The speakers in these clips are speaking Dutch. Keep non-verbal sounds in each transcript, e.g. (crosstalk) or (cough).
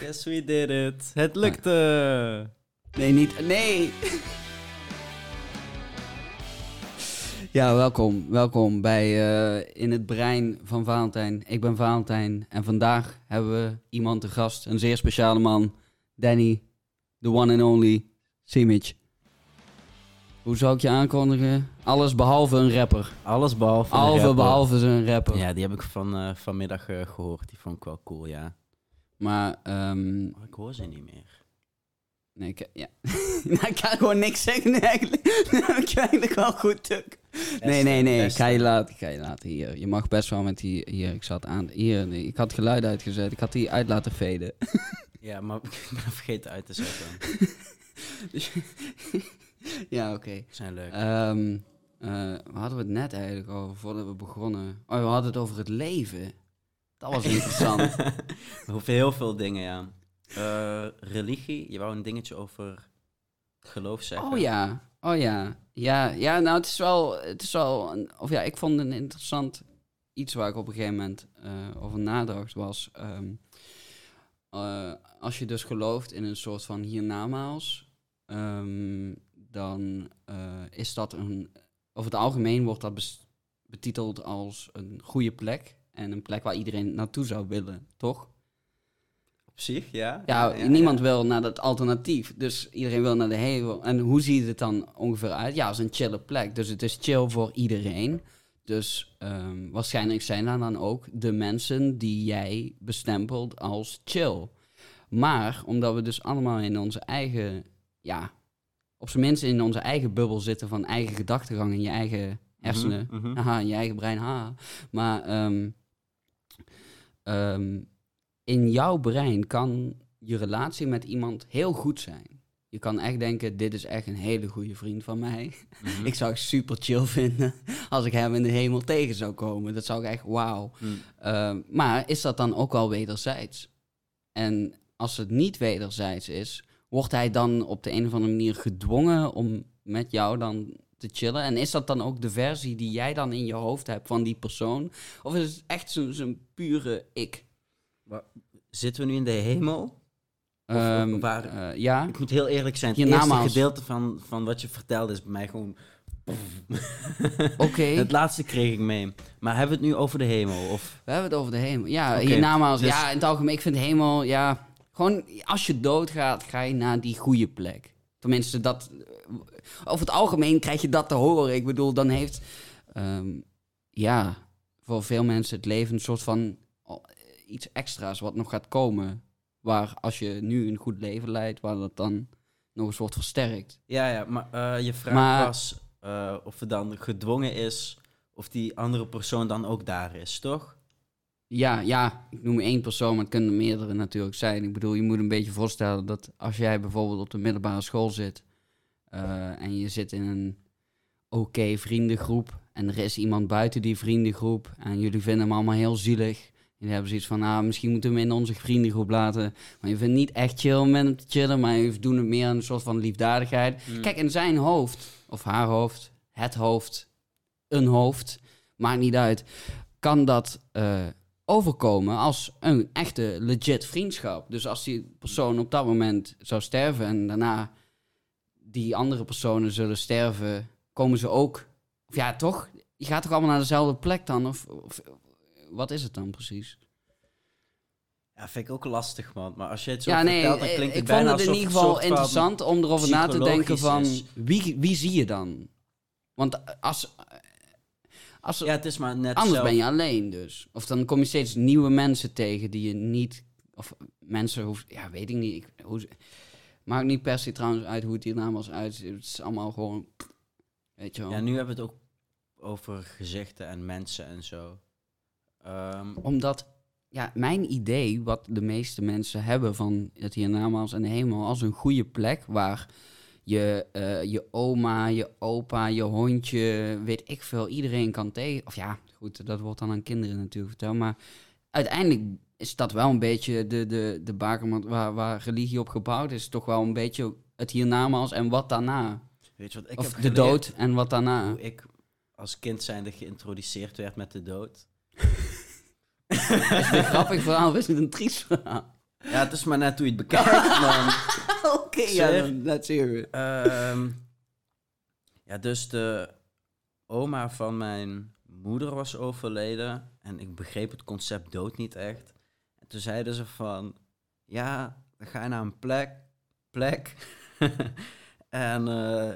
Yes, we did it. Het lukte. Nee, niet. Nee! Ja, welkom. Welkom bij eh, In het Brein van Valentijn. Ik ben Valentijn en vandaag hebben we iemand te gast. Een zeer speciale man. Danny, the one and only Simic. Hoe zou ik je aankondigen? Alles behalve een rapper. Alles behalve. een Behalve, rapper. behalve een rapper. Ja, die heb ik van, eh, vanmiddag eh, gehoord. Die vond ik wel cool, ja. Maar, ehm, Maar ik hoor ze niet meer. nee, ik, ja. (laughs) nou, ik kan gewoon niks zeggen eigenlijk. (laughs) Dan heb ik eigenlijk wel goed tuk. Nee, nee, nee. Ik ga je laten. Ik ga je laten hier. Je mag best wel met die. Hier, ik zat aan. Hier, nee, ik had geluid uitgezet. Ik had die uit laten veden. (laughs) Ja, maar ik ben vergeten uit te zetten. ja, oké. Die zijn leuk. Ehm, eh, hadden we het net eigenlijk over voordat we begonnen? Oh, we hadden het over het leven. Dat was interessant. (laughs) Over heel veel dingen, ja. Eh, religie, je wou een dingetje over geloof zeggen. oh ja. Oh ja. Ja, ja nou, het is wel. Het is wel een, of ja, ik vond een interessant iets waar ik op een gegeven moment eh, over nadacht was. ehm, eh, als je dus gelooft in een soort van hiernamaals, ehm, dan is dat een. Over het algemeen wordt dat betiteld als een goede plek. En een plek waar iedereen naartoe zou willen, toch? Op zich, ja. Ja, niemand wil naar dat alternatief. Dus iedereen wil naar de hemel. En hoe ziet het dan ongeveer uit? Ja, als een chille plek. Dus het is chill voor iedereen. Dus ehm, waarschijnlijk zijn daar dan ook de mensen die jij bestempelt als chill. Maar omdat we dus allemaal in onze eigen, ja, op zijn minst in onze eigen bubbel zitten van eigen gedachtegang in je eigen hersenen. Mhm, mhm. Haha, in je eigen brein, haha. Maar ehm, ehm, in jouw brein kan je relatie met iemand heel goed zijn. Je kan echt denken, dit is echt een hele goede vriend van mij. Mhm. (laughs) Ik zou het super chill vinden als ik hem in de hemel tegen zou komen. Dat zou ik echt wauw. Mm. Ehm, maar is dat dan ook wel wederzijds? En als het niet wederzijds is, wordt hij dan op de een of andere manier gedwongen om met jou dan te chillen? En is dat dan ook de versie die jij dan in je hoofd hebt van die persoon? Of is het echt zo'n pure ik? Zitten we nu in de hemel? Of Ehm, waar- eh, ja. Ik moet heel eerlijk zijn. Het Hiernamaals. eerste gedeelte van, van wat je vertelde is bij mij gewoon... Oké. (laughs) Het laatste kreeg ik mee. Maar hebben we het nu over de hemel? Of... We hebben het over de hemel. Ja, Oké, hiernamaals. dus- Ja, in het algemeen, ik vind de hemel, ja... Gewoon, als je doodgaat, ga je naar die goede plek. Tenminste, dat... Over het algemeen krijg je dat te horen. Ik bedoel, dan heeft... ehm, ja, voor veel mensen het leven een soort van... oh, iets extra's wat nog gaat komen. Waar als je nu een goed leven leidt, waar dat dan nog eens wordt versterkt. Ja, ja, maar eh, je vraag Maar- was eh, of het dan gedwongen is... of die andere persoon dan ook daar is, toch? Ja, ja, ik noem één persoon, maar het kunnen er meerdere natuurlijk zijn. Ik bedoel, je moet een beetje voorstellen dat als jij bijvoorbeeld op de middelbare school zit eh, en je zit in een oké vriendengroep en er is iemand buiten die vriendengroep en jullie vinden hem allemaal heel zielig. Jullie hebben zoiets van, ah, misschien moeten we hem in onze vriendengroep laten. Maar je vindt niet echt chill om met hem te chillen, maar je doet het meer een soort van liefdadigheid. Kijk, in zijn hoofd, of haar hoofd, het hoofd, een hoofd, maakt niet uit, kan dat eh, overkomen als een echte legit vriendschap. Dus als die persoon op dat moment zou sterven en daarna die andere personen zullen sterven, komen ze ook. Of ja, toch? Je gaat toch allemaal naar dezelfde plek dan? Of, of wat is het dan precies? Ja, vind ik ook lastig, man. Maar als je het zo ja, nee, vertelt, dan eh, klinkt ik het vond bijna het in ieder geval interessant om erover na te denken van wie, wie zie je dan? Want als, als Ja, het is maar net Anders zelf. ben je alleen dus. Of dan kom je steeds nieuwe mensen tegen die je niet... Of mensen hoeft... Ja, weet ik niet. Ik, hoe, maakt niet per se trouwens uit hoe het hier namens uitziet. Het is allemaal gewoon... Weet je wel. Ja, nu hebben we het ook over gezichten en mensen en zo. Ehm, Omdat... Ja, mijn idee, wat de meeste mensen hebben van het hiernamaals en de hemel... als een goede plek waar je, eh, je oma, je opa, je hondje, weet ik veel, iedereen kan tegen... Of ja, goed, dat wordt dan aan kinderen natuurlijk verteld. Maar uiteindelijk is dat wel een beetje de, de, de bakermat waar, waar religie op gebouwd is. Toch wel een beetje het hiernamaals en wat daarna. weet je wat ik of heb de dood en wat daarna. Hoe ik als kind zijnde geïntroduceerd werd met de dood. (laughs) Is het een grappig verhaal of is het een triest verhaal? Ja, het is maar net hoe je het bekijkt, man. (laughs) Oké, ja, let's hear it. Ehm, ja, dus de oma van mijn moeder was overleden. En ik begreep het concept dood niet echt. En toen zeiden ze van... Ja, dan ga je naar een plek. Plek. (laughs) en eh,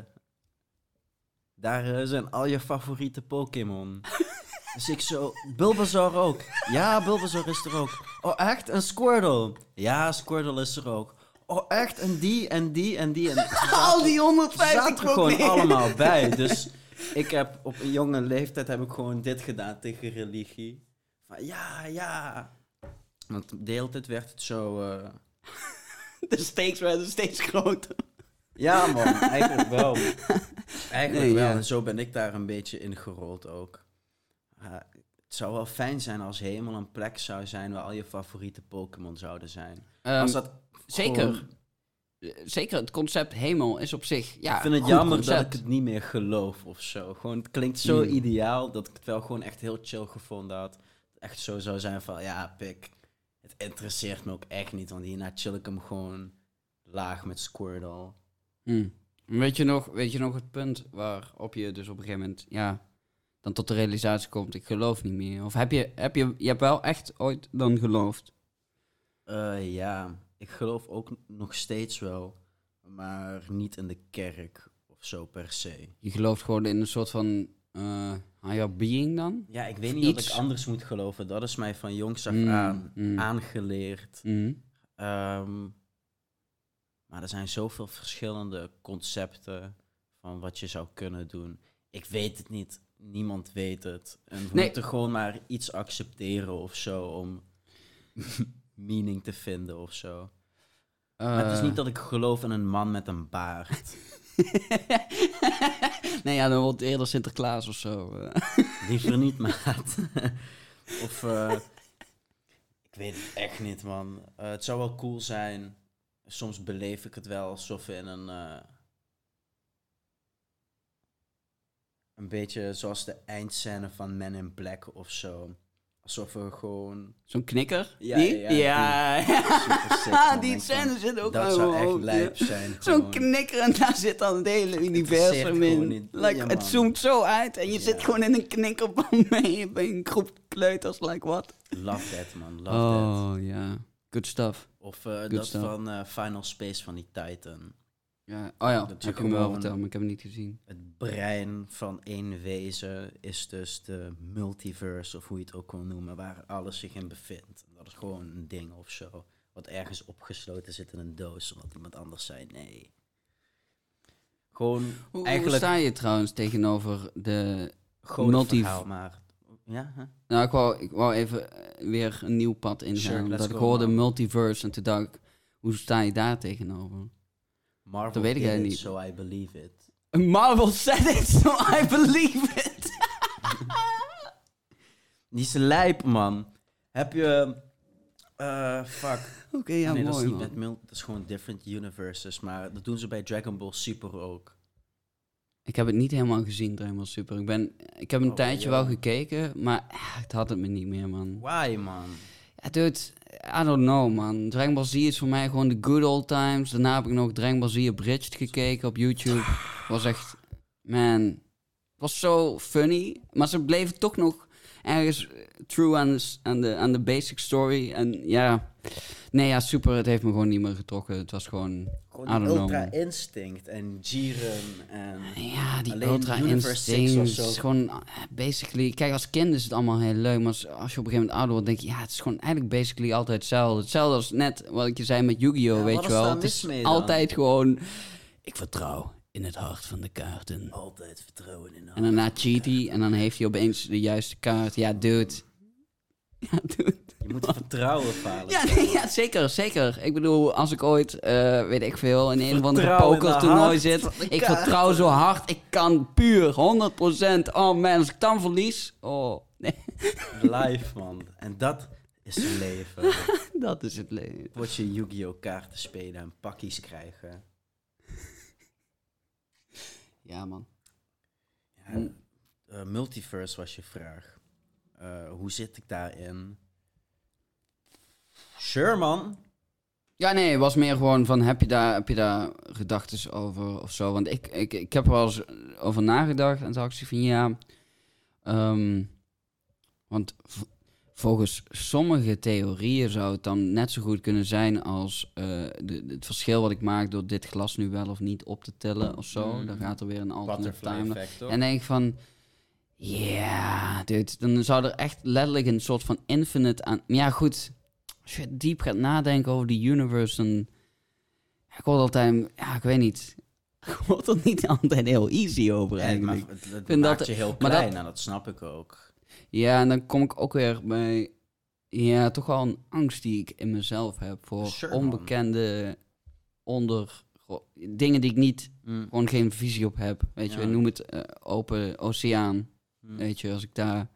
daar zijn al je favoriete Pokémon. (laughs) dus ik zo... Bulbasaur ook. Ja, Bulbasaur is er ook. Oh, echt? Een Squirtle? Ja, Squirtle is er ook. Oh, echt? En die, en die, en die. En Al die ze 150 zaten er gewoon allemaal (laughs) bij. Dus ik heb op een jonge leeftijd heb ik gewoon dit gedaan tegen religie. Van ja, ja. Want de hele tijd werd het zo... eh, (laughs) De stakes werden steeds groter. Ja man, eigenlijk wel. Eigenlijk Nee, wel. ja. En zo ben ik daar een beetje in gerold ook. Uh, het zou wel fijn zijn als Hemel een plek zou zijn waar al je favoriete Pokémon zouden zijn. Ehm, als dat zeker. gewoon- Eh, Zeker, het concept hemel is op zich. Ja, ik vind het goed jammer dat ik het niet meer geloof of zo. Gewoon, het klinkt zo Mm. ideaal dat ik het wel gewoon echt heel chill gevonden had. Echt zo zou zijn van, ja, pik, het interesseert me ook echt niet. Want hierna chill ik hem gewoon laag met Squirtle. Hmm. Weet, je nog, weet je nog het punt waarop je dus op een gegeven moment ja, dan tot de realisatie komt, ik geloof niet meer? Of heb je, heb je, je hebt wel echt ooit dan geloofd? Eh, ja, ik geloof ook nog steeds wel, maar niet in de kerk of zo per se. Je gelooft gewoon in een soort van eh higher being dan? Ja, ik weet niet Iets. ik anders moet geloven. Dat is mij van jongs af Mm, aan mm. aangeleerd. Mhm. Ehm, maar er zijn zoveel verschillende concepten van wat je zou kunnen doen. Ik weet het niet. Niemand weet het. En we Nee. moeten gewoon maar iets accepteren of zo om (laughs) meaning te vinden of zo. Maar het is Eh, niet dat ik geloof in een man met een baard. (laughs) nee, ja, dan wordt eerder Sinterklaas of zo. (laughs) Liever niet, maat. (laughs) of, eh, ik weet het echt niet, man. Eh, het zou wel cool zijn. Soms beleef ik het wel alsof we in een... eh, een beetje zoals de eindscène van Men in Black of zo. Alsof we gewoon... Zo'n knikker? Ja, die? ja, ja. (laughs) Super sick, man. die scène zit ook Dat zou echt lijp zijn. (laughs) Zo'n knikker en daar zit dan het hele universum in. niet. Like, Ja, het zoomt zo uit en je Ja. zit gewoon in een knikker van (laughs) mee bij een groep kleuters, like what? Love that, man. Love that. Oh ja, good stuff. Of eh, Good dat stuff. van eh, Final Space van die Titan. Ja. Oh ja, Dat heb je me wel verteld, maar ik heb het niet gezien. Het brein van één wezen is dus de multiverse, of hoe je het ook wil noemen, waar alles zich in bevindt. Dat is gewoon een ding of zo, wat ergens opgesloten zit in een doos, omdat iemand anders zei nee. Gewoon Hoe, hoe eigenlijk sta je trouwens tegenover de... gewoon een multi- verhaal, maar ja, hè? Nou, ik wou, ik wou even eh, weer een nieuw pad ingaan. Sure, ik hoorde multiverse en toen dacht ik, hoe sta je daar tegenover? Marvel Dat weet ik eigenlijk niet. so I believe it. (laughs) Marvel said it, so I believe it. (laughs) Die is lijp, man. Heb je... eh fuck. (laughs) Oké, ja, nee, dat is niet man. met dat is gewoon different universes, maar dat doen ze bij Dragon Ball Super ook. Ik heb het niet helemaal gezien, Dragon Ball Super. Ik, ben, ik heb een Oh, tijdje wel gekeken, maar ah, het had het me niet meer, man. Why, man? Ja, dude, I don't know, man. Dragon is voor mij gewoon de good old times. Daarna heb ik nog Dragon Ball Z Abridged gekeken op YouTube. was echt, man, was zo funny. Maar ze bleven toch nog ergens eh, true aan de, aan de, aan de basic story. En ja, nee, ja, super, het heeft me gewoon niet meer getrokken. Het was gewoon, Gewoon know, Ultra man. Instinct en Jiren en... ja, die ultra instinct. zo- is gewoon, eh, basically, kijk, als kind is het allemaal heel leuk. Maar als, als je op een gegeven moment ouder wordt, denk je, ja, het is gewoon eigenlijk basically altijd hetzelfde. Hetzelfde als net wat ik je zei met Yu-Gi-Oh, Ja, weet je wel. Het is altijd gewoon, ik vertrouw in het hart van de kaarten. Altijd vertrouwen in En daarna cheat hij en dan heeft hij opeens de juiste kaart. Ja, dude. (laughs) Ja, dude. Je moet vertrouwen, Falen. Ja, nee, ja, zeker, zeker. Ik bedoel, als ik ooit, eh, weet ik veel, in een of andere pokertoernooi zit. Ik vertrouw zo hard, ik kan puur, 100%. Oh man, als ik dan verlies, oh, nee, Live, man. En dat is het leven. (laughs) dat is het leven. Word je Yu-Gi-Oh! kaarten spelen en pakjes krijgen. Ja, man. Ja, eh, multiverse was je vraag. Eh, hoe zit ik daarin? Sure, man. Ja, nee, het was meer gewoon van, heb je daar, heb je daar gedachten over of zo? Want ik, ik, ik heb er wel eens over nagedacht en toen dacht ik van, ja... ehm, want volgens sommige theorieën zou het dan net zo goed kunnen zijn als eh, de, het verschil wat ik maak door dit glas nu wel of niet op te tellen of zo. Mhm. Dan gaat er weer een alternate toch? En denk ik van, ja, dude, dan zou er echt letterlijk een soort van infinite aan... Maar ja, goed, als je diep gaat nadenken over die universe, dan... Ik word altijd, ja, ik weet niet. (laughs) Ik word er niet altijd heel easy over Nee, maar eigenlijk. het, het vind maakt dat- je heel maar klein dat- en dat snap ik ook. Ja, en dan kom ik ook weer bij, ja, toch wel een angst die ik in mezelf heb voor Sure, onbekende onder... Dingen die ik niet, Mm. gewoon geen visie op heb. Weet je, Ja. noem het eh, open oceaan. Mm. Weet je, als ik daar.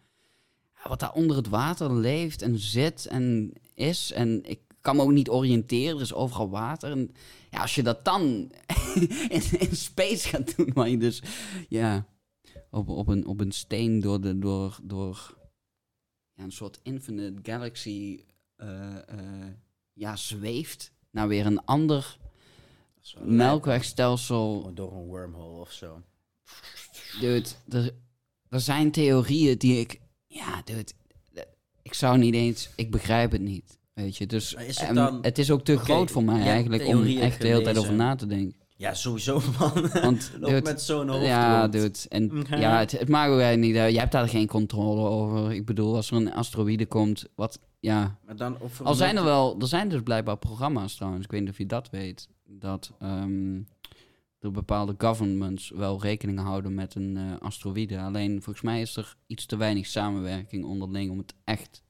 Wat daar onder het water leeft en zit en is. En ik kan me ook niet oriënteren. Er is overal water. En ja, als je dat dan (laughs) in, in space gaat doen, waar je dus. Ja, op, op, een, op een steen door, de, door, door ja, een soort infinite galaxy. eh, eh, ja, zweeft naar weer een ander melkwegstelsel. Gewoon door een wormhole of zo. Dude, er, er zijn theorieën die ik... Ja, dude, ik zou niet eens... Ik begrijp het niet, weet je. Dus Maar is het en dan- het is ook te groot voor mij eigenlijk om echt de hele tijd over na te denken. Ja, sowieso, (laughs) man. Want, (laughs) Loop dude, met zo'n hoofd ja, rond. dude. En ja, het, het maakt ook niet uit. Jij hebt daar geen controle over. Ik bedoel, als er een asteroïde komt, wat... Ja, Maar dan over al zijn er wel... Er zijn dus blijkbaar programma's trouwens. Ik weet niet of je dat weet. Dat ehm, er bepaalde governments wel rekening houden met een eh, asteroïde. Alleen volgens mij is er iets te weinig samenwerking onderling om het echt...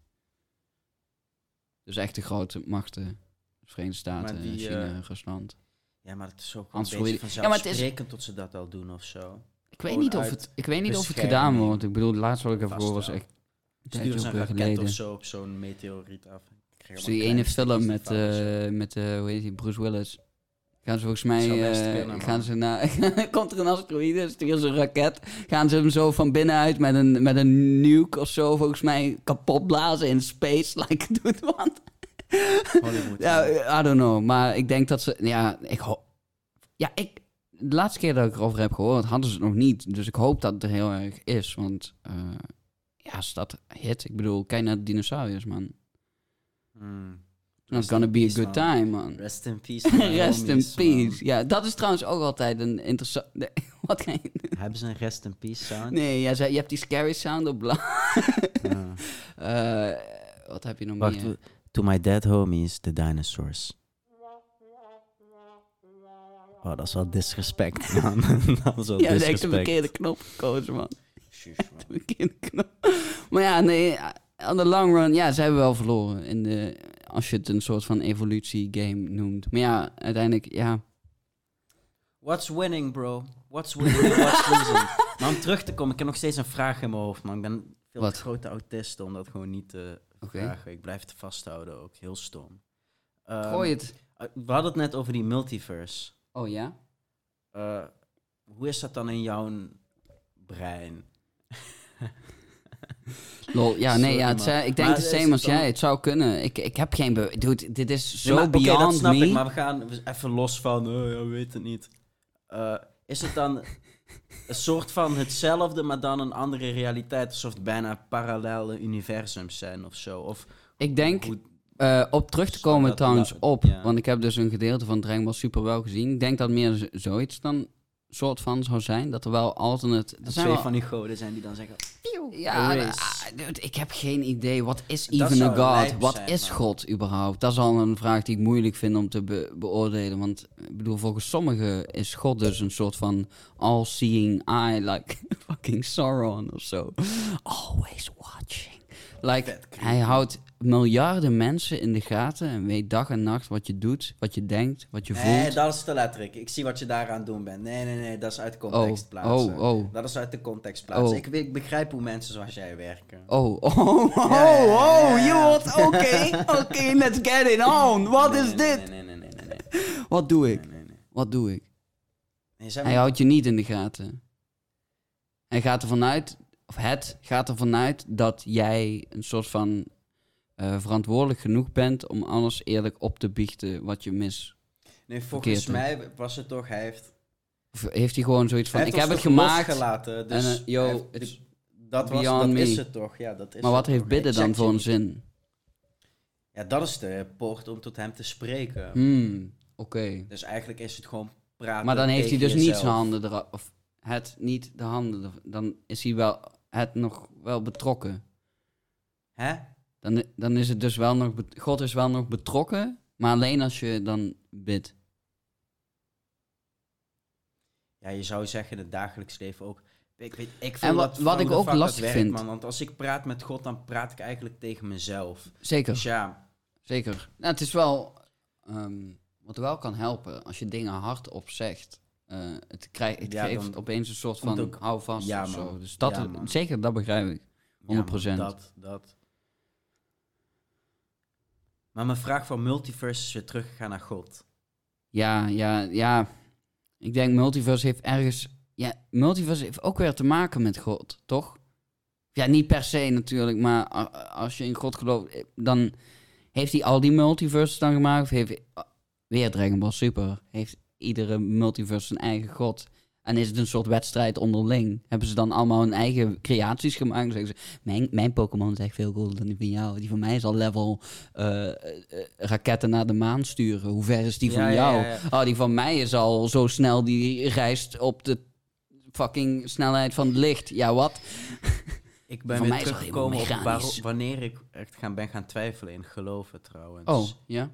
Dus echt de grote machten. Verenigde Staten, die, China, eh, Rusland. Ja, maar het is ook een Anders beetje je- Ja, is- vanzelfsprekend tot ze dat al doen of zo. Ik weet niet of het, ik weet niet of het gedaan wordt. Ik bedoel, laatst wat ik Vast gehoord was wel. echt Stuur eens ook een raket geleden. of zo op zo'n meteoriet af. Dus die ene film met, eh met eh, hoe heet die, Bruce Willis. Gaan ze volgens mij, man. gaan ze naar, (laughs) komt er een asteroïde, sturen ze een raket, gaan ze hem zo van binnenuit met een, met een nuke of zo, volgens mij kapot blazen in space, (laughs) like doet wat. Hollywood. Ja, I don't know, maar ik denk dat ze, ja, ik hoop, ja, ik, de laatste keer dat ik erover heb gehoord, hadden ze het nog niet, dus ik hoop dat het er heel erg is, want, eh, ja, als dat hit, ik bedoel, kijk naar de dinosauriërs, man. Hmm. It's gonna be a peace, good man. time, man. Rest in peace. (laughs) Rest in peace. Ja, dat is trouwens ook altijd een interessant... (laughs) Wat ga je... Hebben ze een rest in peace sound? Nee, zei, je hebt die scary sound op bla... Ja. (laughs) Eh, wat heb je nog Wacht, meer? To my dead homies, the dinosaurs. Oh, dat is wel disrespect, man. (laughs) dat is wel Ja, dat is echt de disrespect. verkeerde knop gekozen, man. Shush, man. De verkeerde knop. Maar ja, nee, on the long run, ja, ze hebben wel verloren. In de, als je het een soort van evolutie-game noemt. Maar ja, uiteindelijk, ja... What's winning, bro? What's winning what's losing? Maar om terug te komen, ik heb nog steeds een vraag in mijn hoofd, man. Ik ben veel Wat? te grote autist om dat gewoon niet te Oké. vragen. Ik blijf het vasthouden ook. Heel stom. Ehm, Gooi het. eh, We hadden het net over die multiverse. Oh ja? Eh, hoe is dat dan in jouw brein? (laughs) Lol, ja, nee, Sorry, ja, het ik denk de is same als jij. Het zou kunnen. Ik, ik heb geen... Be Dude, dit is zo Nee, maar- beyond dat snap me. ik, maar we gaan even los van, oh, ja, we weten het niet. Eh, is het dan een soort van hetzelfde, maar dan een andere realiteit? Alsof het bijna parallele universums zijn of zo? Of Ik denk, hoe- eh, op terug te komen trouwens op, ja. want ik heb dus een gedeelte van Dragon Ball Super wel gezien. Ik denk dat meer zoiets dan soort van zou zijn. Dat er wel alternate... Er zijn twee wel, van die goden zijn die dan zeggen... ja, Erase. ah, dude, ik heb geen idee. Wat is even a god? Wat zijn, is man. God überhaupt? Dat is al een vraag die ik moeilijk vind om te be- beoordelen. Want ik bedoel, volgens sommigen is God dus een soort van all-seeing eye, like (laughs) fucking Sauron of zo. Always. Like, hij houdt miljarden mensen in de gaten en weet dag en nacht wat je doet, wat je denkt, wat je Nee, voelt. dat is te letterlijk. Ik zie wat je daar aan doen bent. Nee, nee, nee, dat is uit Oh, context plaatsen. oh, oh. Dat is uit de context plaatsen. Oh. Ik, ik begrijp hoe mensen zoals jij werken. Oh, (laughs) oh, oh, oh, oké, oké, let's get it on. Wat Nee, is nee, dit? Nee, nee, nee, nee, nee. (laughs) Wat doe ik? nee, nee, nee. Wat doe ik? Nee, Hij houdt je niet in de gaten. Hij gaat ervan uit, of het gaat ervan uit dat jij een soort van eh, verantwoordelijk genoeg bent om alles eerlijk op te biechten wat je mis. Nee, volgens mij was het toch, hij heeft, Of heeft hij gewoon zoiets van, ik heb het gemaakt, losgelaten, dus en, eh, yo, heeft- dat, was, dat me. is het toch, ja, dat is maar wat heeft toch. bidden dan voor een zin? Ja, dat is de poort om tot hem te spreken. Hmm, oké. Dus eigenlijk is het gewoon praten Maar dan heeft hij dus niet zijn handen eraf, of het niet de handen, dan is hij wel, het nog wel betrokken. Hè? Dan, dan is het dus wel nog, God is wel nog betrokken, maar alleen als je dan bidt. Ja, je zou zeggen in het dagelijks leven ook. Ik, weet, ik vind En wat- dat wat ik ook lastig werkt, vind- Man, want als ik praat met God, dan praat ik eigenlijk tegen mezelf. Zeker. Dus ja, Zeker. Nou, het is wel. ehm, wat wel kan helpen als je dingen hardop zegt. Eh, het, krijgt, het Ja, geeft opeens een soort van ook- hou vast Ja, of zo. Dus dat, Ja, zeker, dat begrijp ik. ja, 100%. man, dat, dat. Maar mijn vraag van multiverse is weer teruggegaan naar God. Ja, ja, ja. Ik denk multiverse heeft ergens. Ja, multiverse heeft ook weer te maken met God, toch? Ja, niet per se natuurlijk, maar als je in God gelooft, eh, dan heeft hij al die multiverses dan gemaakt. Of heeft ah, weer Dragon Ball Super? Heeft iedere multiverse zijn eigen God? En is het een soort wedstrijd onderling? Hebben ze dan allemaal hun eigen creaties gemaakt? Dan zeggen ze, mijn, mijn Pokémon is echt veel cooler dan die van jou. Die van mij is al level eh, eh, eh, raketten naar de maan sturen. Hoe ver is die van Ja, jou? ja, ja. Oh, die van mij is al zo snel, die reist op de fucking snelheid van het licht. Ja, wat? (laughs) Ik ben weer teruggekomen op waar- wanneer ik echt gaan, ben gaan twijfelen in geloven trouwens. Oh, ja?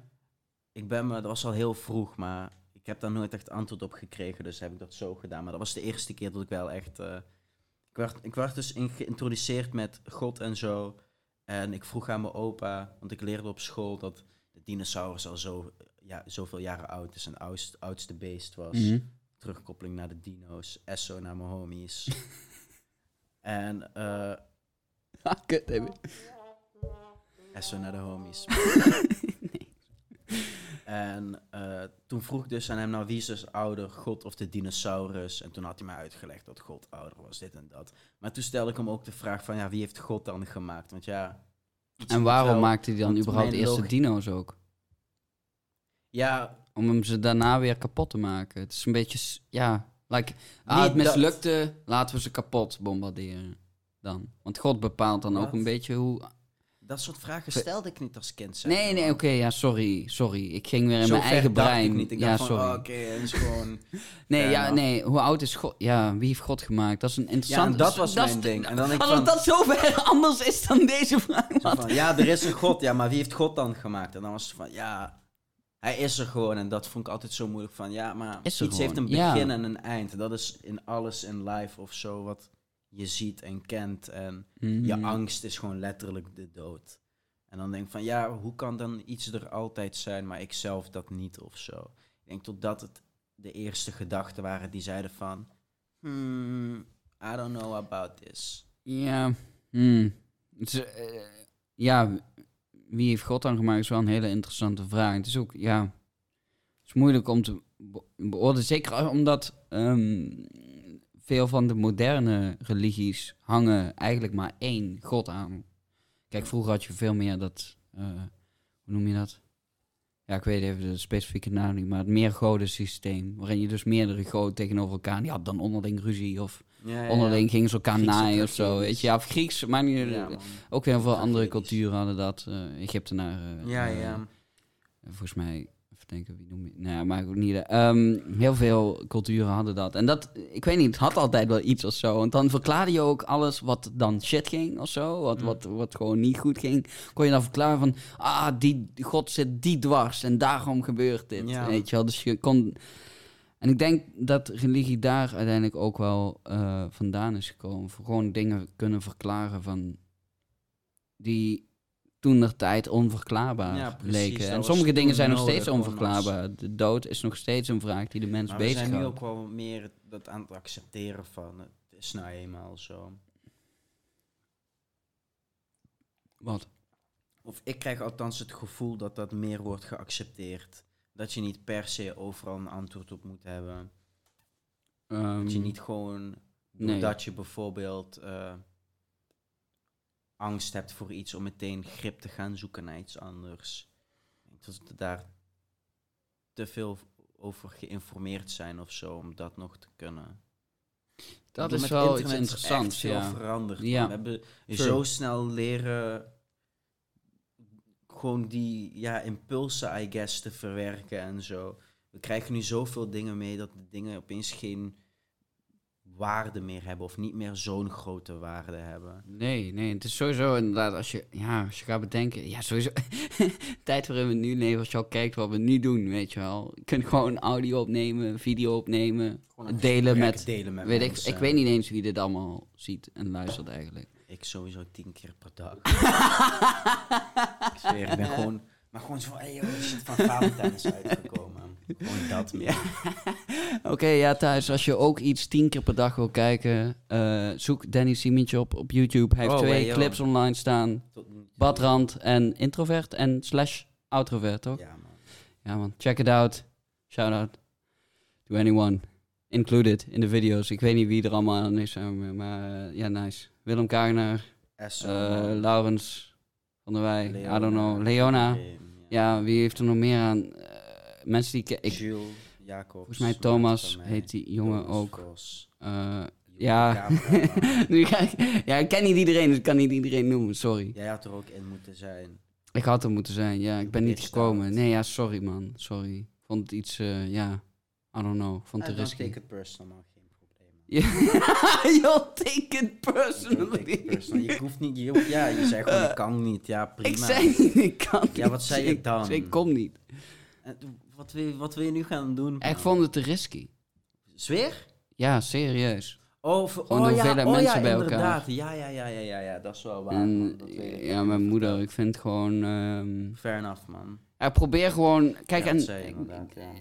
Ik ben me, dat was al heel vroeg, maar ik heb daar nooit echt antwoord op gekregen, dus heb ik dat zo gedaan. Maar dat was de eerste keer dat ik wel echt... eh, ik, werd, ik werd dus in, geïntroduceerd met God en zo. En ik vroeg aan mijn opa, want ik leerde op school dat de dinosaurus al zo, ja, zoveel jaren oud is en oudst, oudste beest was. Mhm. Terugkoppeling naar de dino's, Esso naar mijn homies. (laughs) en eh Ah, kut, David. Esso naar de homies. (laughs) (laughs) En eh, toen vroeg ik dus aan hem, nou wie is dus ouder, God of de dinosaurus? En toen had hij mij uitgelegd dat God ouder was, dit en dat. Maar toen stelde ik hem ook de vraag van, ja, wie heeft God dan gemaakt? Want ja... En waarom wel- maakte hij dan überhaupt eerst de logi- dino's ook? Ja, Om hem ze daarna weer kapot te maken. Het is een beetje, ja, like, ah, het dat- mislukte, laten we ze kapot bombarderen. Dan. Want God bepaalt dan ook een beetje hoe... dat soort vragen stelde ik niet als kind. zeg Nee, nee, oké, ja, sorry, sorry. Ik ging weer in Zo mijn eigen brein. Ik niet. Ik ja, sorry. oh, oké, het is gewoon... (laughs) Nee, ja, nee, hoe oud is God? Ja, wie heeft God gemaakt? Dat is een Ja, interessante... en dat was dat mijn ding. En dan ik Alsof van, dat zo ver (laughs) anders is dan deze vraag. van, ja, er is een God, ja, maar wie heeft God dan gemaakt? En dan was het van, ja, hij is er gewoon. En dat vond ik altijd zo moeilijk van, ja, maar iets heeft een ja. begin en een eind. Dat is in alles in life of zo wat je ziet en kent. En je Mhm. angst is gewoon letterlijk de dood. En dan denk ik van, ja, hoe kan dan iets er altijd zijn, maar ik zelf dat niet of zo? Ik denk totdat het de eerste gedachten waren die zeiden van, hmm, I don't know about this. Ja, hmm. Is, eh, ja, wie heeft God dan gemaakt is wel een hele interessante vraag. Het is ook, ja, het is moeilijk om te be- beoordelen. Zeker omdat ehm, veel van de moderne religies hangen eigenlijk maar één God aan. Kijk, vroeger had je veel meer dat, eh, hoe noem je dat? Ja, ik weet even de specifieke naam niet, maar het meergodensysteem. Waarin je dus meerdere goden tegenover elkaar, die hadden dan onderling ruzie of Ja, ja, onderling gingen ze elkaar Griekse naaien of zo, weet je. Ja, of Grieks, maar Ja, man. ook heel veel andere culturen hadden dat. eh Egyptenaren. Ja, eh, ja. volgens mij, even denken, wie noem je... Nou maar ook niet. Ehm, heel veel culturen hadden dat. En dat, ik weet niet, het had altijd wel iets of zo. Want dan verklaarde je ook alles wat dan shit ging of zo. Wat, Mm. wat, wat gewoon niet goed ging. Kon je dan verklaren van, ah, die God zit die dwars en daarom gebeurt dit. Ja. Weet je wel, dus je kon... En ik denk dat religie daar uiteindelijk ook wel eh, vandaan is gekomen. Voor gewoon dingen kunnen verklaren van... Die toen der tijd onverklaarbaar Ja, precies, leken. dat En sommige dingen zijn nog steeds onverklaarbaar. De dood is nog steeds een vraag die de mens Maar we zijn nu bezighoudt. ook wel meer dat aan het accepteren van, het is nou eenmaal zo. Wat? Of ik krijg althans het gevoel dat dat meer wordt geaccepteerd. Dat je niet per se overal een antwoord op moet hebben. Ehm, Dat je niet gewoon, nee. doordat je bijvoorbeeld... eh, angst hebt voor iets om meteen grip te gaan zoeken naar iets anders. Ik dat we daar te veel over geïnformeerd zijn of zo om dat nog te kunnen. Dat is wel iets interessants, veel ja. veranderd. Ja. We hebben True. zo snel leren gewoon die ja, impulsen, I guess, te verwerken en zo. We krijgen nu zoveel dingen mee dat de dingen opeens geen waarde meer hebben of niet meer zo'n grote waarde hebben. Nee, nee, het is sowieso inderdaad, als je, ja, als je gaat bedenken, ja, sowieso, (laughs) tijd waarin we nu leven, als je al kijkt wat we nu doen, weet je wel. Je kunt gewoon audio opnemen, video opnemen, delen met, delen met weet ik, mensen. ik weet niet eens wie dit allemaal ziet en luistert eigenlijk. Ik sowieso tien keer per dag. (laughs) ik zweer, ik ben gewoon... Maar gewoon zo van, hey joh, shit van Valentijn is uitgekomen. Gewoon dat (laughs) meer. Oké, ja, thuis, als je ook iets tien keer per dag wil kijken, eh, zoek Danny Simietje op op YouTube. Hij heeft Oh, twee hey, clips online staan. Badrand en Introvert en slash Outrovert, toch? Ja, man. Ja man, check it out. Shout out to anyone. Included in de video's. Ik weet niet wie er allemaal aan is, eh, maar eh, ja, nice. Willem Esso, man. Laurens van der Wij, I don't know, Leona. Ja, wie heeft er nog meer aan? Eh, mensen die ik, Jules, Jacob. volgens mij Thomas heet die jongen ook. eh, ja. (laughs) nu ga ik, ja, ik ken niet iedereen, dus ik kan niet iedereen noemen, sorry. Jij had er ook in moeten zijn. Ik had er moeten zijn, ja, ik ben niet gekomen. Nee, ja, sorry man, sorry. Ik vond het iets, eh, ja, I don't know, vond het Ah, risky. take it personal, man. Geen probleem. (laughs) You'll take it Don't take personally. it personal. Je hoeft niet... Je, ja, je zei gewoon, ik kan niet. Ja, prima. Ik zei niet, ik kan niet. Ja, wat zei Ik- dan? Ik kom niet. Eh, Wat wil, je- wat wil je nu gaan doen? Ik vond het te risky. Zweer? Ja, serieus. Oh, voor, Gewoon oh, de ja, hoeveelheid oh, mensen ja, bij elkaar. inderdaad. Ja, ja, ja, ja, ja, ja, dat is wel waar. En man. Dat weet ik. ja, mijn moeder, ik vind gewoon... ehm Fair enough, man. ja, probeer gewoon... Kijk, Ja, en... dat zei je inderdaad, ja.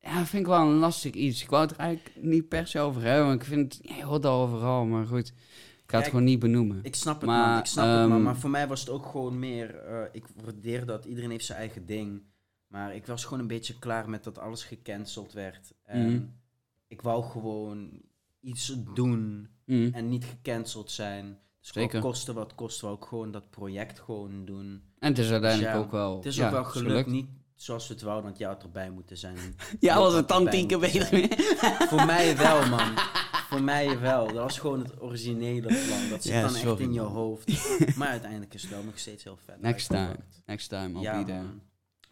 Ja, vind ik wel een lastig iets. Ik wou het er eigenlijk niet per se over hebben, want ik vind... Ja, je hoort al overal, maar goed. Ik ga het gewoon niet benoemen. Ik snap het, Maar, man. Ik snap het, man. ehm, Maar voor mij was het ook gewoon meer... eh, ik waardeer dat. Iedereen heeft zijn eigen ding. Maar ik was gewoon een beetje klaar met dat alles gecanceld werd. En Mhm. ik wou gewoon iets doen Mm. en niet gecanceld zijn. Dus Zeker. Kosten wat kost, wou ik gewoon dat project gewoon doen. En het is uiteindelijk Dus ja, ook wel... Het is ja, ook wel gelukt, niet zoals we het wouden, want jij had erbij moeten zijn. (laughs) Ja, was het dan tien keer beter. Voor mij wel, man. Voor mij wel. Dat was gewoon het originele plan. Dat zit dan sorry, echt in je hoofd. Maar uiteindelijk is het wel nog steeds heel vet. Next time. Next time, I'll Ja, be there. man.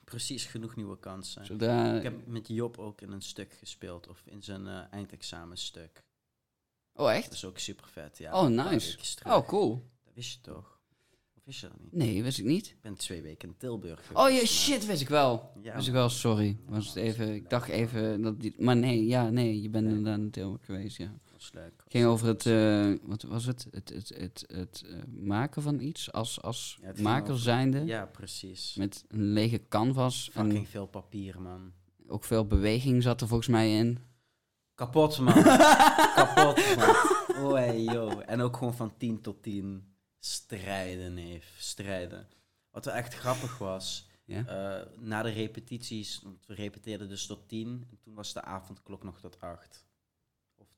Precies, genoeg nieuwe kansen. Zodra... Ik heb met Job ook in een stuk gespeeld, of in zijn eh, eindexamenstuk. Oh, echt? Dat is ook super vet, ja. Oh, nice. Oh, cool. Dat wist je toch? Of wist je dat niet? Nee, wist ik niet. Ik ben twee weken in Tilburg Oh geweest, ja, maar- shit, wist ik wel. Ja, wist ik wel, sorry. Was het even, ik dacht even dat die, maar nee, ja, nee, je bent inderdaad in Tilburg geweest, ja. Leuk. Ging over het, eh, wat was het? Het, het, het, het, eh, maken van iets als, als Ja, maker over- zijnde. Ja, precies. Met een lege canvas Fucking en veel papier, man. ook veel beweging zat er volgens mij in. Kapot, man. (laughs) Kapot, man. Oh, hey, yo. En ook gewoon van 10 tot 10 strijden, neef. Strijden. Wat wel echt grappig was, Ja? eh, na de repetities, want we repeteerden dus tot 10, en toen was de avondklok nog tot 8.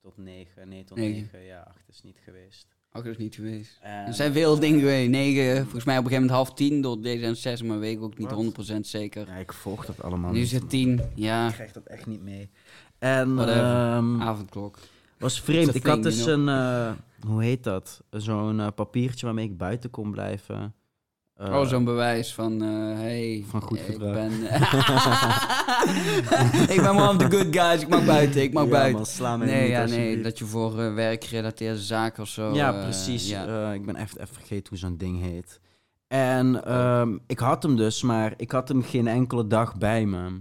Tot 9. Nee, tot Negen. 9. Ja, 8 is niet geweest. Ook is niet geweest. En, Er zijn veel dingen geweest. Negen, volgens mij op een gegeven moment half tien door D66, maar weet ik ook niet Wat? 100% zeker. Ja, ik volg dat allemaal Nu is het tien, ja, Ik krijg dat echt niet mee. En ehm, avondklok. was vreemd. Ik had dus een, eh, hoe heet dat? Zo'n eh, papiertje waarmee ik buiten kon blijven. Eh, oh, zo'n bewijs van, eh hey, Van goed ik gedrag. ben... (laughs) (laughs) ik ben one of the good guys, ik mag buiten, ik mag ja, buiten. man, sla mij Nee, ja, nee, dat je voor eh, werkgerelateerde zaken of zo... ja, precies. ja. Ik ben echt even vergeten hoe zo'n ding heet. En ehm, ik had hem dus, maar ik had hem geen enkele dag bij me.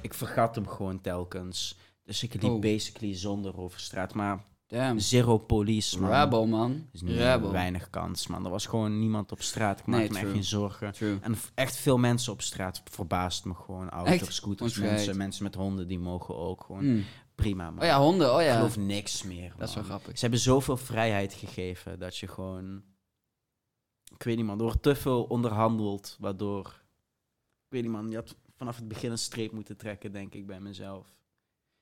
Ik vergat hem gewoon telkens. Dus ik liep Oh. basically zonder over straat. Maar Damn. zero police, man. Rebel, man. Dus weinig kans, man. Er was gewoon niemand op straat. Ik Nee, maakte me echt true. geen zorgen. True. En echt veel mensen op straat verbaast me gewoon. Auto's, Echt? scooters, mensen, met honden, die mogen ook gewoon. Hmm. Prima, man. Oh ja, honden, oh Ik ja. geloof niks meer, Dat is wel grappig. Ze hebben zoveel vrijheid gegeven dat je gewoon... Ik weet niet, man. Er wordt te veel onderhandeld, waardoor... Ik weet niet, man. Je had vanaf het begin een streep moeten trekken, denk ik, bij mezelf.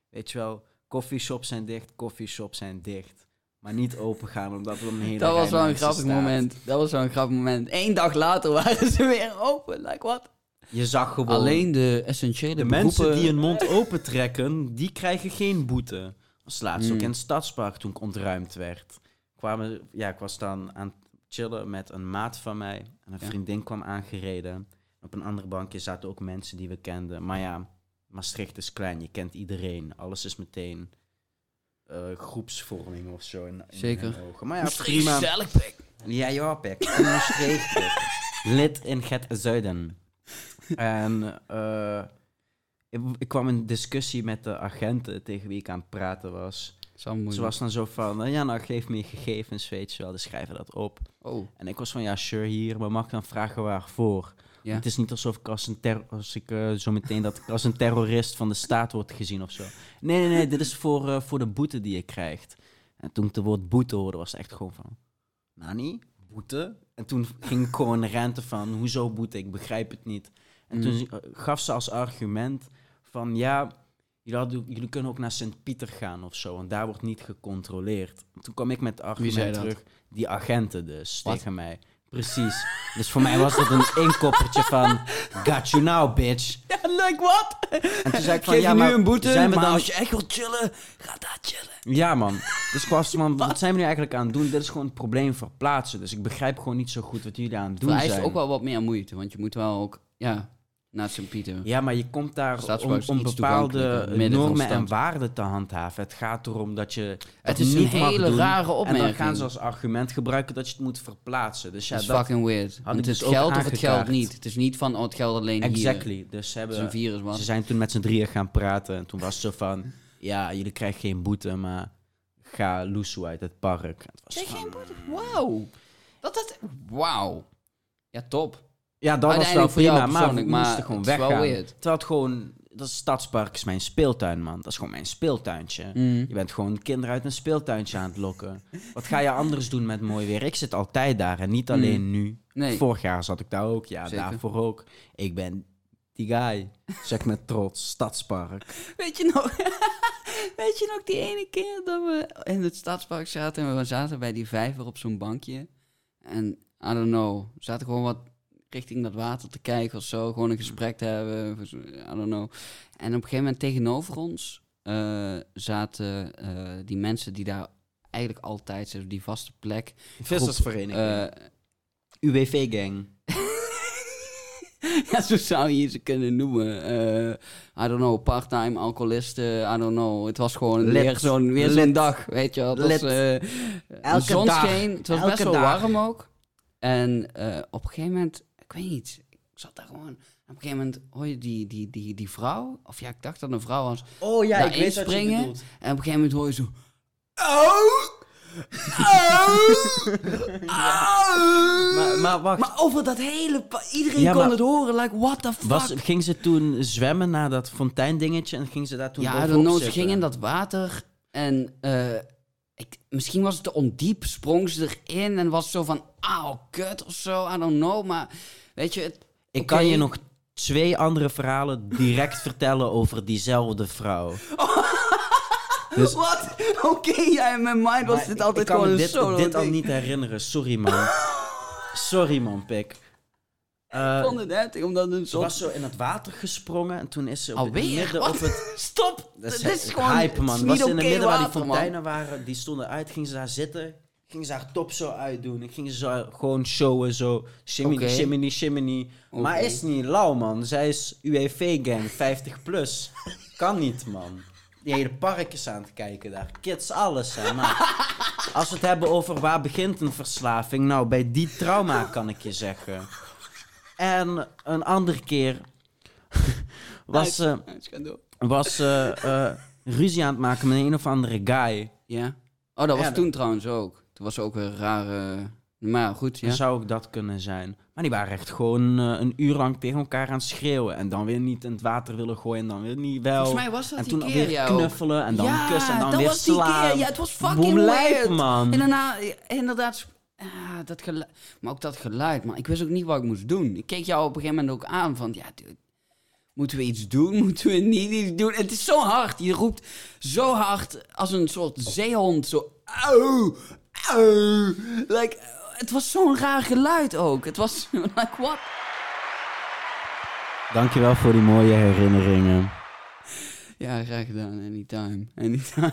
Weet je wel, coffeeshops zijn dicht, coffeeshops zijn dicht. maar niet open gaan, omdat er een hele Dat was wel een grappig staat. moment. Dat was wel een grappig moment. Eén dag later (laughs) waren ze weer open. Like what? Je zag gewoon... Alleen de essentiële De beroepen... mensen die hun mond opentrekken, die krijgen geen boete. Was laatst Hmm. ook in het stadspark toen ik ontruimd werd. Kwamen, ja, ik was dan aan het chillen met een maat van mij. En een Ja. vriendin kwam aangereden. Op een ander bankje zaten ook mensen die we kenden. Maar ja, Maastricht is klein, je kent iedereen. Alles is meteen eh, groepsvorming of zo in, in Zeker. ogen. Maar ja, Maastricht prima. pik. Ja, ja, pek. Maastricht. Lid in het zuiden. En eh, ik, ik kwam in discussie met de agenten tegen wie ik aan het praten was. Ze was dan zo van, eh, ja, nou geef me je gegevens, weet je wel, dus schrijven dat op. Oh, En ik was van, ja, sure, hier, maar mag ik dan vragen waarvoor? Ja. Het is niet alsof ik als een ter als ik eh, zo meteen dat ik als een terrorist van de staat word gezien of zo. Nee, nee, nee, dit is voor, eh, voor de boete die je krijgt. En toen ik het woord boete hoorde, was het echt gewoon van, Nani, boete? En toen ging ik gewoon rente van, hoezo boete? Ik begrijp het niet. En Mm. toen eh, gaf ze als argument van, ja, jullie, kunnen ook naar Sint-Pieter gaan of zo, want daar wordt niet gecontroleerd. En toen kwam ik met het zei argument dat? terug, die agenten dus, Wat? tegen mij. Precies. Dus voor mij was het een inkoppertje van, got you now, bitch. Ja, like what? En toen zei ik van, Geef ja, je nu maar een boete, zijn we maar dan... als je echt wilt chillen, ga daar chillen. Ja, man. Dus ik was van, (laughs) wat zijn we nu eigenlijk aan het doen? Dit is gewoon het probleem verplaatsen. Dus ik begrijp gewoon niet zo goed wat jullie aan het doen Vereist zijn. ook wel wat meer moeite, want je moet wel ook, ja, naar Sint-Pieter. Ja, maar je komt daar om, om bepaalde normen en waarden te handhaven. Het gaat erom dat je Het dat is een niet mag hele doen. rare En opmerking. dan gaan ze als argument gebruiken dat je het moet verplaatsen. Dus ja, dat is dat... fucking weird. het is dus geld of het geld niet. Het is niet van, oh, het geld alleen hier. Exactly. Dus ze Het is hebben... een virus, man. Ze zijn toen met z'n drieën gaan praten. En toen was het zo van... (laughs) Ja, jullie krijgen geen boete, maar... Ga loesoe uit het park. Het was Zeg van- geen boete? Wauw. Dat dat... Wauw. Ja, top. Ja, dat was wel prima, maar we moesten gewoon het weggaan. Terwijl het gewoon... Dat stadspark is mijn speeltuin, man. Dat is gewoon mijn speeltuintje. Mm. Je bent gewoon kinderen uit een speeltuintje aan het lokken. Wat ga je anders doen met mooi weer? Ik zit altijd daar en niet alleen nu. Mm. Nee. Vorig jaar zat ik daar ook. Ja, Zeker. daarvoor ook. Ik ben die guy. Zeg met trots. Stadspark. (laughs) Weet je nog... (laughs) Weet je nog die ene keer dat we in het stadspark zaten en we zaten bij die vijver op zo'n bankje. En, I don't know, zaten gewoon wat richting dat water te kijken of zo. Gewoon een gesprek te hebben, I don't know. En op een gegeven moment tegenover ons eh, zaten eh, die mensen die daar eigenlijk altijd zitten, die vaste plek. Vissersvereniging. Eh, UWV-gang. (laughs) ja, zo zou je ze kunnen noemen. I don't know, part-time alcoholisten, I don't know. Het was gewoon Lid. weer zo'n weer zo'n dag, weet je wel. Het was, eh, Elke dag. scheen, het was Elke best wel dag. warm ook. En op een gegeven moment, ik weet niet, ik zat daar gewoon... Op een gegeven moment hoor je die, die, die, die vrouw, of ja, ik dacht dat een vrouw was. Oh ja, Daar ik weet wat je inspringen. bedoelt. En op een gegeven moment hoor je zo... Oh! (laughs) Oh! Maar, maar wacht. Maar over dat hele... Iedereen Ja, kon maar- het horen. Like, what the fuck? Was, ging ze toen zwemmen naar dat fonteindingetje en ging ze daar toen ja, know. Ze ging in dat water en... eh, ik, misschien was het te ondiep, sprong ze erin en was zo van... Auw, kut of zo, I don't know. Maar weet je... Het, Ik kan je nog twee andere verhalen direct (laughs) vertellen over diezelfde vrouw. (laughs) Dus- Wat? Oké, ja, in mijn mind was dit altijd gewoon een dit, solo dit al niet herinneren. Sorry, man. (laughs) Sorry, man, pik. Eh, Ik vond het heftig, omdat het ze zo... was zo in het water gesprongen en toen is ze op het midden op het... Stop! Dat is, Dit is gewoon... hype, man. Was in het midden waar die man. fonteinen waren, die stonden uit, ging ze daar zitten. Ging ze haar top zo uitdoen. Ik ging ze zo gewoon showen, zo. Shimmy, Oké. shimmy, shimmy. Maar is niet lauw, man. Zij is UEV-gang, 50 plus. Kan niet, man. Die hele park is aan het kijken daar. Kids, alles, hè. Maar als we het hebben over waar begint een verslaving, nou, bij die trauma kan ik je zeggen. En een andere keer was ze door. was eh, eh, ruzie aan het maken met een of andere guy. Ja. Oh, dat was toen trouwens ook. Was ook een rare... Maar goed, ja. Zou ook dat kunnen zijn. Maar die waren echt gewoon eh, een uur lang tegen elkaar aan het schreeuwen. En dan weer niet in het water willen gooien en dan weer niet wel. Volgens mij was dat en die toen keer, weer ook. knuffelen en dan ja, kussen en dan dat weer was die slaan. keer. Ja, het was fucking weird. man. En daarna, inderdaad... ah, dat geluid, maar ook dat geluid, man. Ik wist ook niet wat ik moest doen. Ik keek jou op een gegeven moment ook aan van... Ja, dude, Moeten we iets doen? (laughs) Moeten we niet iets doen? Het is zo hard. Je roept zo hard als een soort zeehond. Zo. Like, het was zo'n raar geluid ook. Het was (laughs) like, what? Dankjewel voor die mooie herinneringen. Ja, graag gedaan. Anytime. Anytime.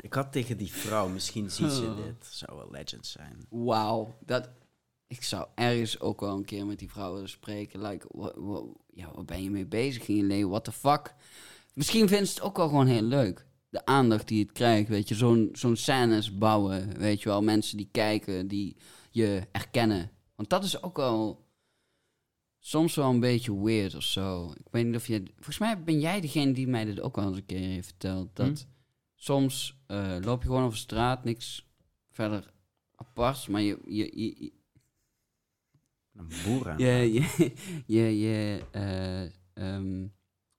Ik had tegen die vrouw, misschien ziet ze Oh. dit. Zou wel legend zijn. Wauw. Dat... Ik zou ergens ook wel een keer met die vrouw willen spreken. Like, wa- wa- ja, waar ben je mee bezig in je leven? What the fuck? Misschien vindt ze het ook wel gewoon heel leuk. De aandacht die het krijgt, weet je. Zo'n zo'n scènes bouwen, weet je wel. Mensen die kijken, die je herkennen. Want dat is ook wel soms wel een beetje weird of zo. Ik weet niet of je... Volgens mij ben jij degene die mij dit ook wel eens een keer heeft verteld. Dat soms eh, loop je gewoon over straat, niks verder aparts, maar je... je, je, je- Een boer aan. je, je, (laughs) je, je, eh, ehm,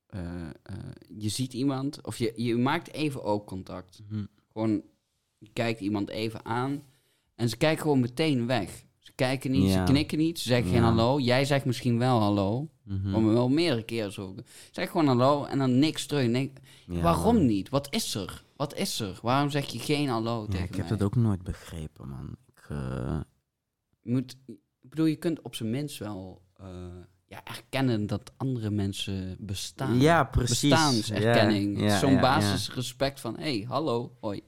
eh, eh, je ziet iemand, of je, je maakt even oogcontact. Mhm. Gewoon, je kijkt iemand even aan en ze kijken gewoon meteen weg. Ze kijken niet, Ja. ze knikken niet, ze zeggen geen hallo. Jij zegt misschien wel hallo, Mhm. om wel meerdere keren zo. Zeg gewoon hallo en dan niks terug. Ja, waarom man. niet? Wat is er? Wat is er? Waarom zeg je geen hallo tegen ik heb mij? dat ook nooit begrepen, man. Ik, eh, Je moet, ik bedoel, je kunt op zijn minst wel ja, erkennen dat andere mensen bestaan. Ja, precies. Bestaanserkenning. Ja, Zo'n basisrespect van, hé, hey, hallo, hoi.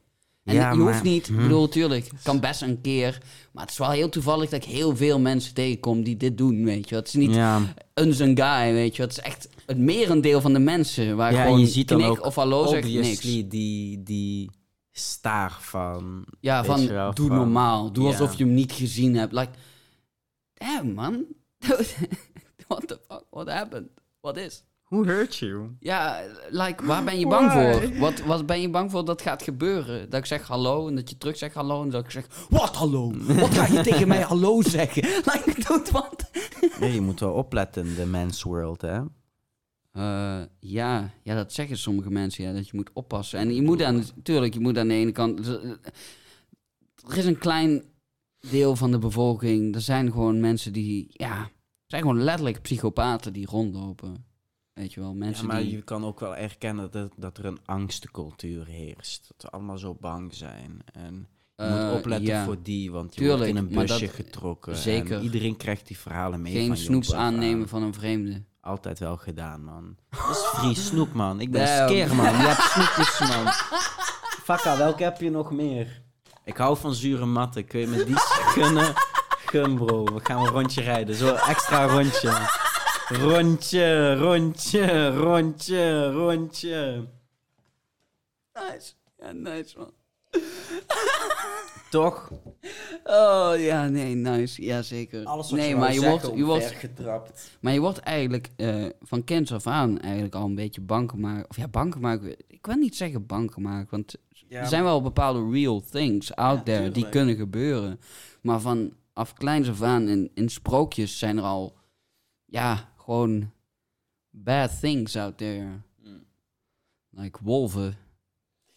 En Ja, je maar- hoeft niet, ik hm. bedoel, tuurlijk, kan best een keer. Maar het is wel heel toevallig dat ik heel veel mensen tegenkom die dit doen, weet je. Het is niet Ja, een een guy, weet je. Het is echt het merendeel van de mensen waar Ja, gewoon je ziet dan knik ook of hallo zegt niks. die, die staar van... Ja, van wel, doe van- normaal. Doe alsof je hem niet gezien hebt. Like, damn man. (laughs) What the fuck? What happened? What is? Who hurt you? Ja, like, waar ben je bang Why? voor? Wat, wat ben je bang voor dat gaat gebeuren? Dat ik zeg hallo en dat je terug zegt hallo en dat ik zeg... Wat hallo? Wat ga je tegen mij hallo zeggen? (laughs) Like, doe wat? Ja, je moet wel opletten in de mens world, hè? Eh, ja, ja, dat zeggen sommige mensen, ja, dat je moet oppassen. En je moet aan, natuurlijk, je moet aan de ene kant... Er is een klein deel van de bevolking, er zijn gewoon mensen die, ja, zijn gewoon letterlijk psychopaten die rondlopen. Weet je wel, mensen ja, maar die... je kan ook wel erkennen dat, dat er een angstencultuur heerst. Dat we allemaal zo bang zijn. En je Eh, moet opletten ja. voor die, want je Tuurlijk, wordt in een busje dat- getrokken. zeker. En iedereen krijgt die verhalen mee geen van snoep aan. aannemen van een vreemde. Altijd wel gedaan, man. Dat is free (laughs) snoep, man. Ik ben Damn. skeer, man. Je hebt (laughs) snoepjes, man. Fakka, welke heb je nog meer? Ik hou van zure matten. Kun je me die (laughs) gunnen? Gun, bro. We gaan een rondje rijden. Zo, extra rondje. Rondje, rondje, rondje, rondje. Nice. Ja, nice man. Toch? Oh ja, nee, nice. Ja, zeker. nee, maar je wordt, je wordt, getrapt. Maar je wordt eigenlijk eh, van kinds af aan eigenlijk al een beetje bang gemaakt. Of ja, bang gemaakt. Ik wil niet zeggen bang gemaakt, want er zijn wel bepaalde real things out Ja, there die kunnen gebeuren. Maar vanaf kleins af aan in, in sprookjes zijn er al, ja, gewoon bad things out there. Mm. Like wolven.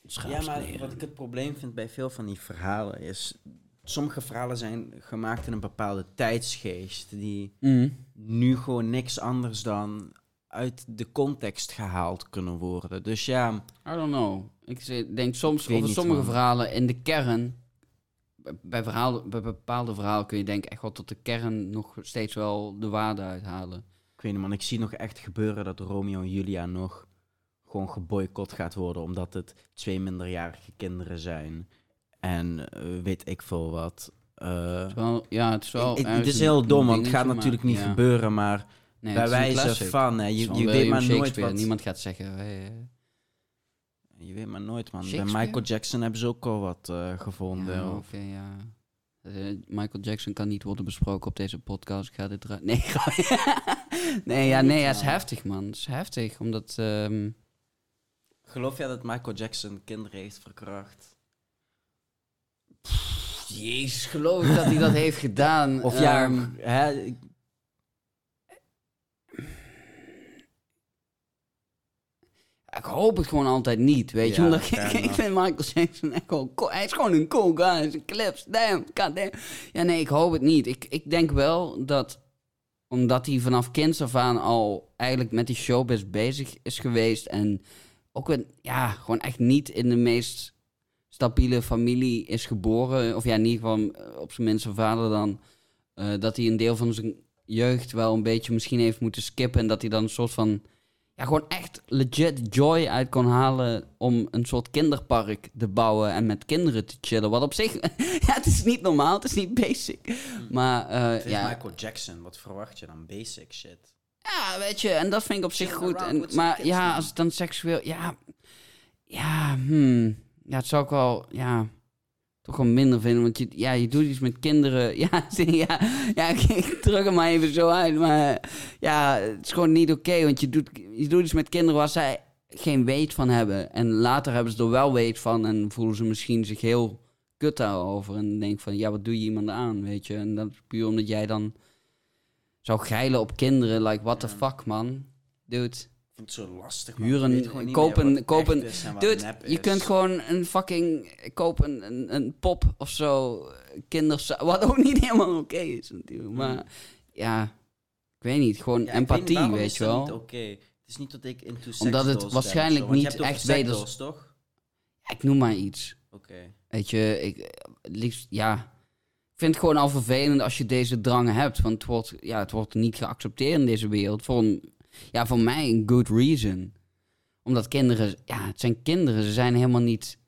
Ja, maar wat ik het probleem vind bij veel van die verhalen is... Sommige verhalen zijn gemaakt in een bepaalde tijdsgeest... die Mm. nu gewoon niks anders dan uit de context gehaald kunnen worden. Dus ja, I don't know. Ik denk soms over sommige man. verhalen in de kern. Bij- verhalen, bij bepaalde verhalen kun je denk ik echt wel tot de kern nog steeds wel de waarde uithalen. ik weet niet man, ik zie nog echt gebeuren dat Romeo en Julia nog gewoon geboycott gaat worden... omdat het twee minderjarige kinderen zijn. En eh, weet ik veel wat. Eh, Wel, ja, het is wel. ik- het is heel dom, want het gaat maar- natuurlijk niet ja. gebeuren, maar Nee, bij het wijze van, hè, Het je, weet maar nooit wat... Niemand gaat zeggen. Je weet maar nooit, man. Bij? Michael Jackson hebben ze ook al wat eh, gevonden. ja, oké, ja. Eh, Michael Jackson kan niet worden besproken op deze podcast. Ik ga dit eruit. (laughs) Nee, nee, ja, nee, het is heftig, man. Het is heftig, omdat. ehm, Geloof jij dat Michael Jackson kinderen heeft verkracht? Jezus, geloof ik dat hij dat (laughs) heeft gedaan. Of ja, Ehm, hè, ik- hoop het gewoon altijd niet, weet je. Ja, Omdat ik, (laughs) ik enough. vind Michael Jackson echt wel cool. Hij is gewoon een cool guy. Zijn clips, damn, god damn. Ja, nee, ik hoop het niet. Ik, ik denk wel dat omdat hij vanaf kinds af aan al eigenlijk met die showbiz bezig is geweest. En ook een, ja, gewoon echt niet in de meest stabiele familie is geboren. Of ja, in ieder geval eh, op zijn minst zijn vader dan. eh, dat hij een deel van zijn jeugd wel een beetje misschien heeft moeten skippen. En dat hij dan een soort van. Ja, gewoon echt legit joy uit kon halen om een soort kinderpark te bouwen en met kinderen te chillen. Wat op zich, (laughs) ja, het is niet normaal, het is niet basic. Maar eh, Het is ja, Michael Jackson, wat verwacht je dan? Basic shit. ja, weet je, en dat vind ik op zich goed. En, maar ja, als het dan seksueel, ja, ja, hmm, ja, het zou ik wel, ja, toch wel minder vinden. Want je, ja, je doet iets met kinderen. (laughs) Ja, ja, ja ik, (laughs) druk hem maar even zo uit. Maar ja, het is gewoon niet oké. want je doet, je doet iets met kinderen waar zij geen weet van hebben. En later hebben ze er wel weet van en voelen ze misschien zich heel kut daarover. En denk van, ja, wat doe je iemand aan, weet je? En dat is puur omdat jij dan zou geilen op kinderen. Like, what the fuck, man? Dude. Ik vind het zo lastig. man. Huren- Je weet gewoon niet koop meer een- wat koop echt een- is en wat Dude, je kunt gewoon een fucking... Koop een, een, pop of zo. Kinders... Wat ook niet helemaal oké is natuurlijk. Maar ja, ik weet niet. Gewoon Ja, ik weet niet, empathie, weet is je wel. niet oké. Het is niet dat ik into Omdat het ben waarschijnlijk niet echt dolls, toch? Ik noem maar iets. Oké. Weet je, ik, liefst, ja... Ik vind het gewoon al vervelend als je deze drang hebt. Want het wordt, ja, het wordt niet geaccepteerd in deze wereld. Voor, een, ja, voor mij een good reason. Omdat kinderen... Ja, het zijn kinderen. Ze zijn helemaal niet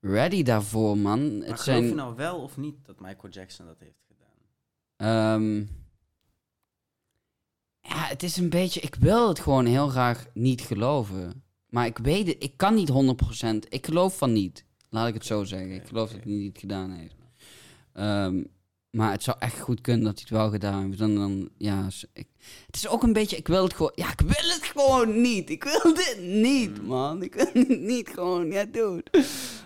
ready daarvoor, man. Maar Het geloof zijn... je nou wel of niet dat Michael Jackson dat heeft gedaan? Ehm, ja, het is een beetje... Ik wil het gewoon heel graag niet geloven. Maar ik weet het... Ik kan niet 100%. Ik geloof van niet. Laat ik het zo zeggen. Ik geloof dat hij het niet gedaan heeft. Ehm, maar het zou echt goed kunnen dat hij het wel gedaan heeft. Dan, dan, ja, ik, het is ook een beetje... Ik wil het gewoon... Ja, ik wil het gewoon niet. Ik wil dit niet, Mm. man. Ik wil het niet gewoon... Ja, dude.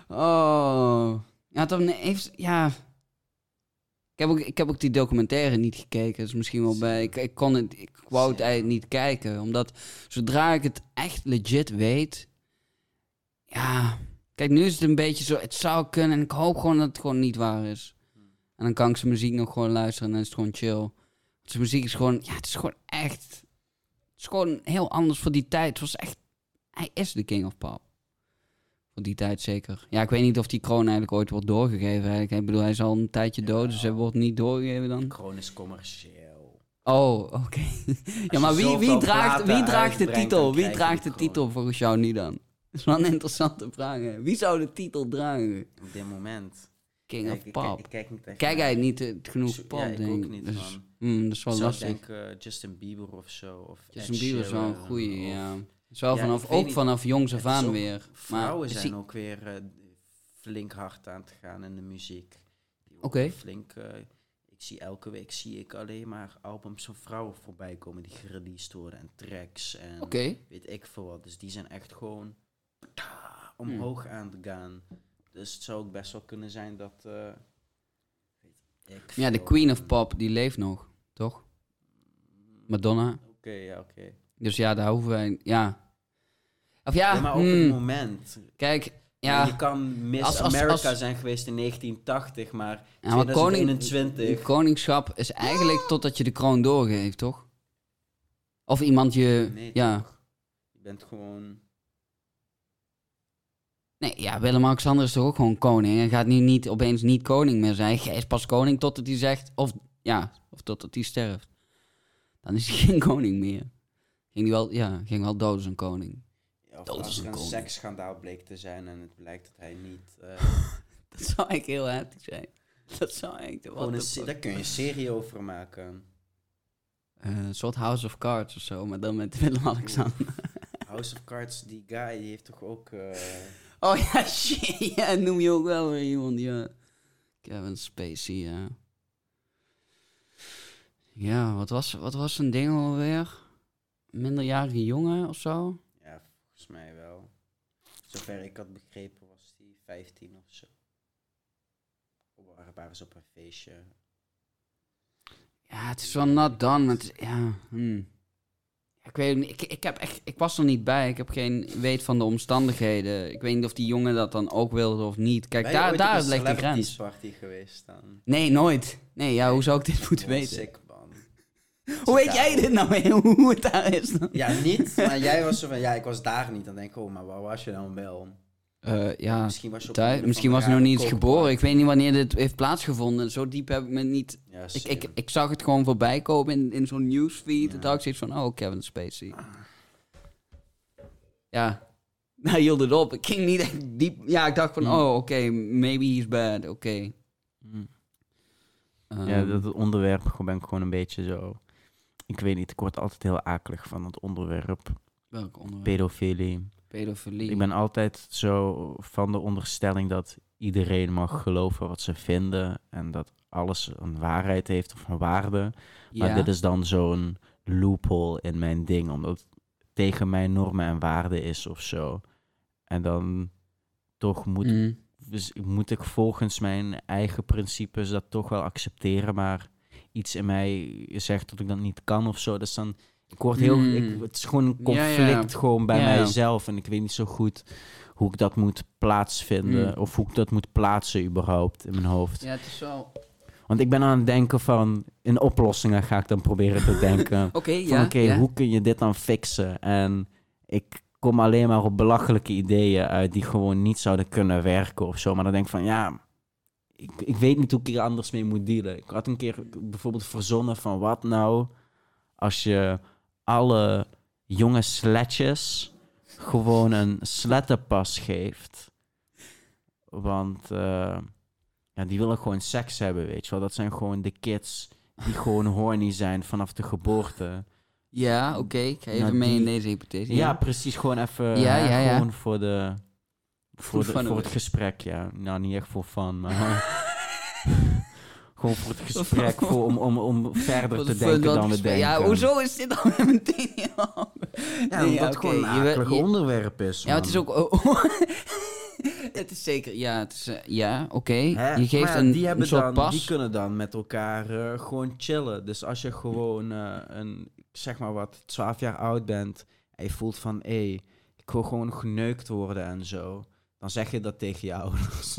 Oh. Ja, dan heeft... Ja... Ik heb, ook, ik heb ook die documentaire niet gekeken. Dus misschien wel bij. Ik, ik kon het. Ik wou het eigenlijk niet kijken. Omdat zodra ik het echt legit weet. Ja. Kijk, nu is het een beetje zo. Het zou kunnen. En ik hoop gewoon dat het gewoon niet waar is. En dan kan ik zijn muziek nog gewoon luisteren. En dan is het gewoon chill. Want Zijn muziek is gewoon. Ja, het is gewoon echt. Het is gewoon heel anders voor die tijd. Het was echt. Hij is de king of pop. Voor die tijd zeker. Ja, ik weet niet of die kroon eigenlijk ooit wordt doorgegeven. Eigenlijk. Ik bedoel, hij is al een tijdje dood, dus hij wordt niet doorgegeven dan. Kroon is commercieel. Oh, oké. ja, maar wie, wie draagt, wie draagt de titel? Wie draagt de titel volgens jou nu dan? Dat is wel een interessante vraag. hè. Wie zou de titel dragen? Op dit moment. King Kijk, of ik, Pop. ik kijk niet echt Kijk naar- hij niet eh, genoeg pop, ja, ik denk ook ik. niet, Dus, hmm, dat is wel Ik zou lastig. denken Justin Bieber of zo. Of Justin Ed Bieber is wel een goeie, of- ja. Is wel Ja, vanaf, ik ook niet. vanaf jongs af aan weer. Vrouwen zijn ook weer eh, flink hard aan het gaan in de muziek. Oké. Flink. eh, ik zie elke week zie ik alleen maar albums van vrouwen voorbij komen die gereleased worden en tracks en weet ik veel wat. Dus die zijn echt gewoon omhoog aan te gaan. Dus het zou ook best wel kunnen zijn dat. eh, weet ik Ja, de Queen of. Pop, die leeft nog, toch? Madonna. Oké, ja, oké. Dus ja, daar hoeven wij... Ja. Of ja, Ja, maar op hmm, het moment. kijk, Ja. Je kan Miss Als- als- America als- zijn geweest in 1980, maar ja maar koning, 2021. koningschap is eigenlijk totdat je de kroon doorgeeft, toch? Of iemand je... Nee, ja. toch? Je bent gewoon. Nee, ja, Willem-Alexander is toch ook gewoon koning? Hij gaat nu niet opeens niet koning meer zijn. Hij is pas koning totdat hij zegt... Of, ja, of totdat hij sterft. Dan is hij (laughs) geen koning meer. Ging hij wel, ja, ging wel dood als een koning. Ja, of Dat als een een seksschandaal bleek te zijn en het blijkt dat hij niet. (laughs) eh, Dat zou eigenlijk heel heftig zijn. Dat zou gewoon een se- fuck. daar kun je een serie over maken. Eh, een soort House of Cards of zo, maar dan met (laughs) Willem-Alexander. House of Cards, die guy, die heeft toch ook. eh, Oh ja, (laughs) shit. Ja, noem je ook wel weer iemand, ja. Kevin Spacey, ja. Ja, wat was, wat was zijn ding alweer? Minderjarige jongen of zo? ja, volgens mij wel. Zover ik had begrepen was hij 15 of zo. Of waren- ze op een feestje. Ja, het is wel not done, maar het is, ja, hmm. Ik weet niet, ik, ik, heb echt, ik was er niet bij, ik heb geen weet van de omstandigheden. Ik weet niet of die jongen dat dan ook wilde of niet. Kijk, Ben daar, daar ligt de grens. party geweest dan? Nee, nooit. Nee, ja, hoe zou ik dit moeten weten? Sick. (laughs) Hoe weet jij dit nou weer, (laughs) hoe het daar is dan? Ja, niet. Maar jij was zo van, ja, ik was daar niet. Dan denk ik, oh, maar waar was je dan wel? Eh, ja, Misschien was thuis. Misschien was hij nog niet kooppark. geboren. Ik weet niet wanneer dit heeft plaatsgevonden. Zo diep heb ik me niet... Ja, Ik, ik, ik zag het gewoon voorbij komen in, in zo'n newsfeed. Ja. Toen dacht ik zoiets van, oh, Kevin Spacey. Ja, (laughs) hij hield het op. Ik ging niet echt diep... Ja, ik dacht van, Hmm. oh, oké, maybe he's bad. Oké. Mm. Ehm, Ja, dat onderwerp gewoon- ben ik gewoon een beetje zo... Ik weet niet, ik word altijd heel akelig van het onderwerp. Welk onderwerp? Pedofilie. Pedofilie. Ik ben altijd zo van de onderstelling dat iedereen mag geloven wat ze vinden. En dat alles een waarheid heeft of een waarde. Maar ja. dit is dan zo'n loophole in mijn ding, omdat het tegen mijn normen en waarden is of zo. En dan toch moet, Mm. dus moet ik volgens mijn eigen principes dat toch wel accepteren, maar iets in mij zegt dat ik dat niet kan of zo. Dus dan, ik word heel, Mm. ik, het is gewoon een Ja, ja. conflict gewoon bij mijzelf en ik weet niet zo goed hoe ik dat moet plaatsvinden Mm. of hoe ik dat moet plaatsen überhaupt in mijn hoofd. Ja, het is wel... Want ik ben aan het denken van, in oplossingen ga ik dan proberen te denken. (laughs) Oké, ja. oké, hoe kun je dit dan fixen? En ik kom alleen maar op belachelijke ideeën uit die gewoon niet zouden kunnen werken of zo. Maar dan denk ik van, ja, ik, ik weet niet hoe ik hier anders mee moet dealen. Ik had een keer bijvoorbeeld verzonnen van, wat nou als je alle jonge sletjes gewoon een slettenpas geeft? Want eh, ja, die willen gewoon seks hebben, weet je wel. Dat zijn gewoon de kids die gewoon horny zijn vanaf de geboorte. Ja, oké. Ik ga even Nou, mee die- in deze hypothese. Ja, precies. Gewoon even Ja, hè, ja, gewoon voor de voor, de, voor het gesprek, ja. Nou, niet echt voor fun, maar (laughs) gewoon voor het gesprek, voor, om, om, om verder Wat te denken dan we denken. Ja, hoezo is dit dan meteen heel Ja, Nee, omdat ja, het gewoon een je wil- akelig je- onderwerp is. Ja, het is ook... oh, (laughs) het is zeker... Ja, het is... eh, ja, oké. Hè? Je geeft ja, een, die, een hebben soort dan, pas. die kunnen dan met elkaar eh, gewoon chillen. Dus als je gewoon eh, een, zeg maar wat, 12 jaar oud bent en je voelt van, hé, ik wil gewoon geneukt worden en zo. Dan zeg je dat tegen je ouders.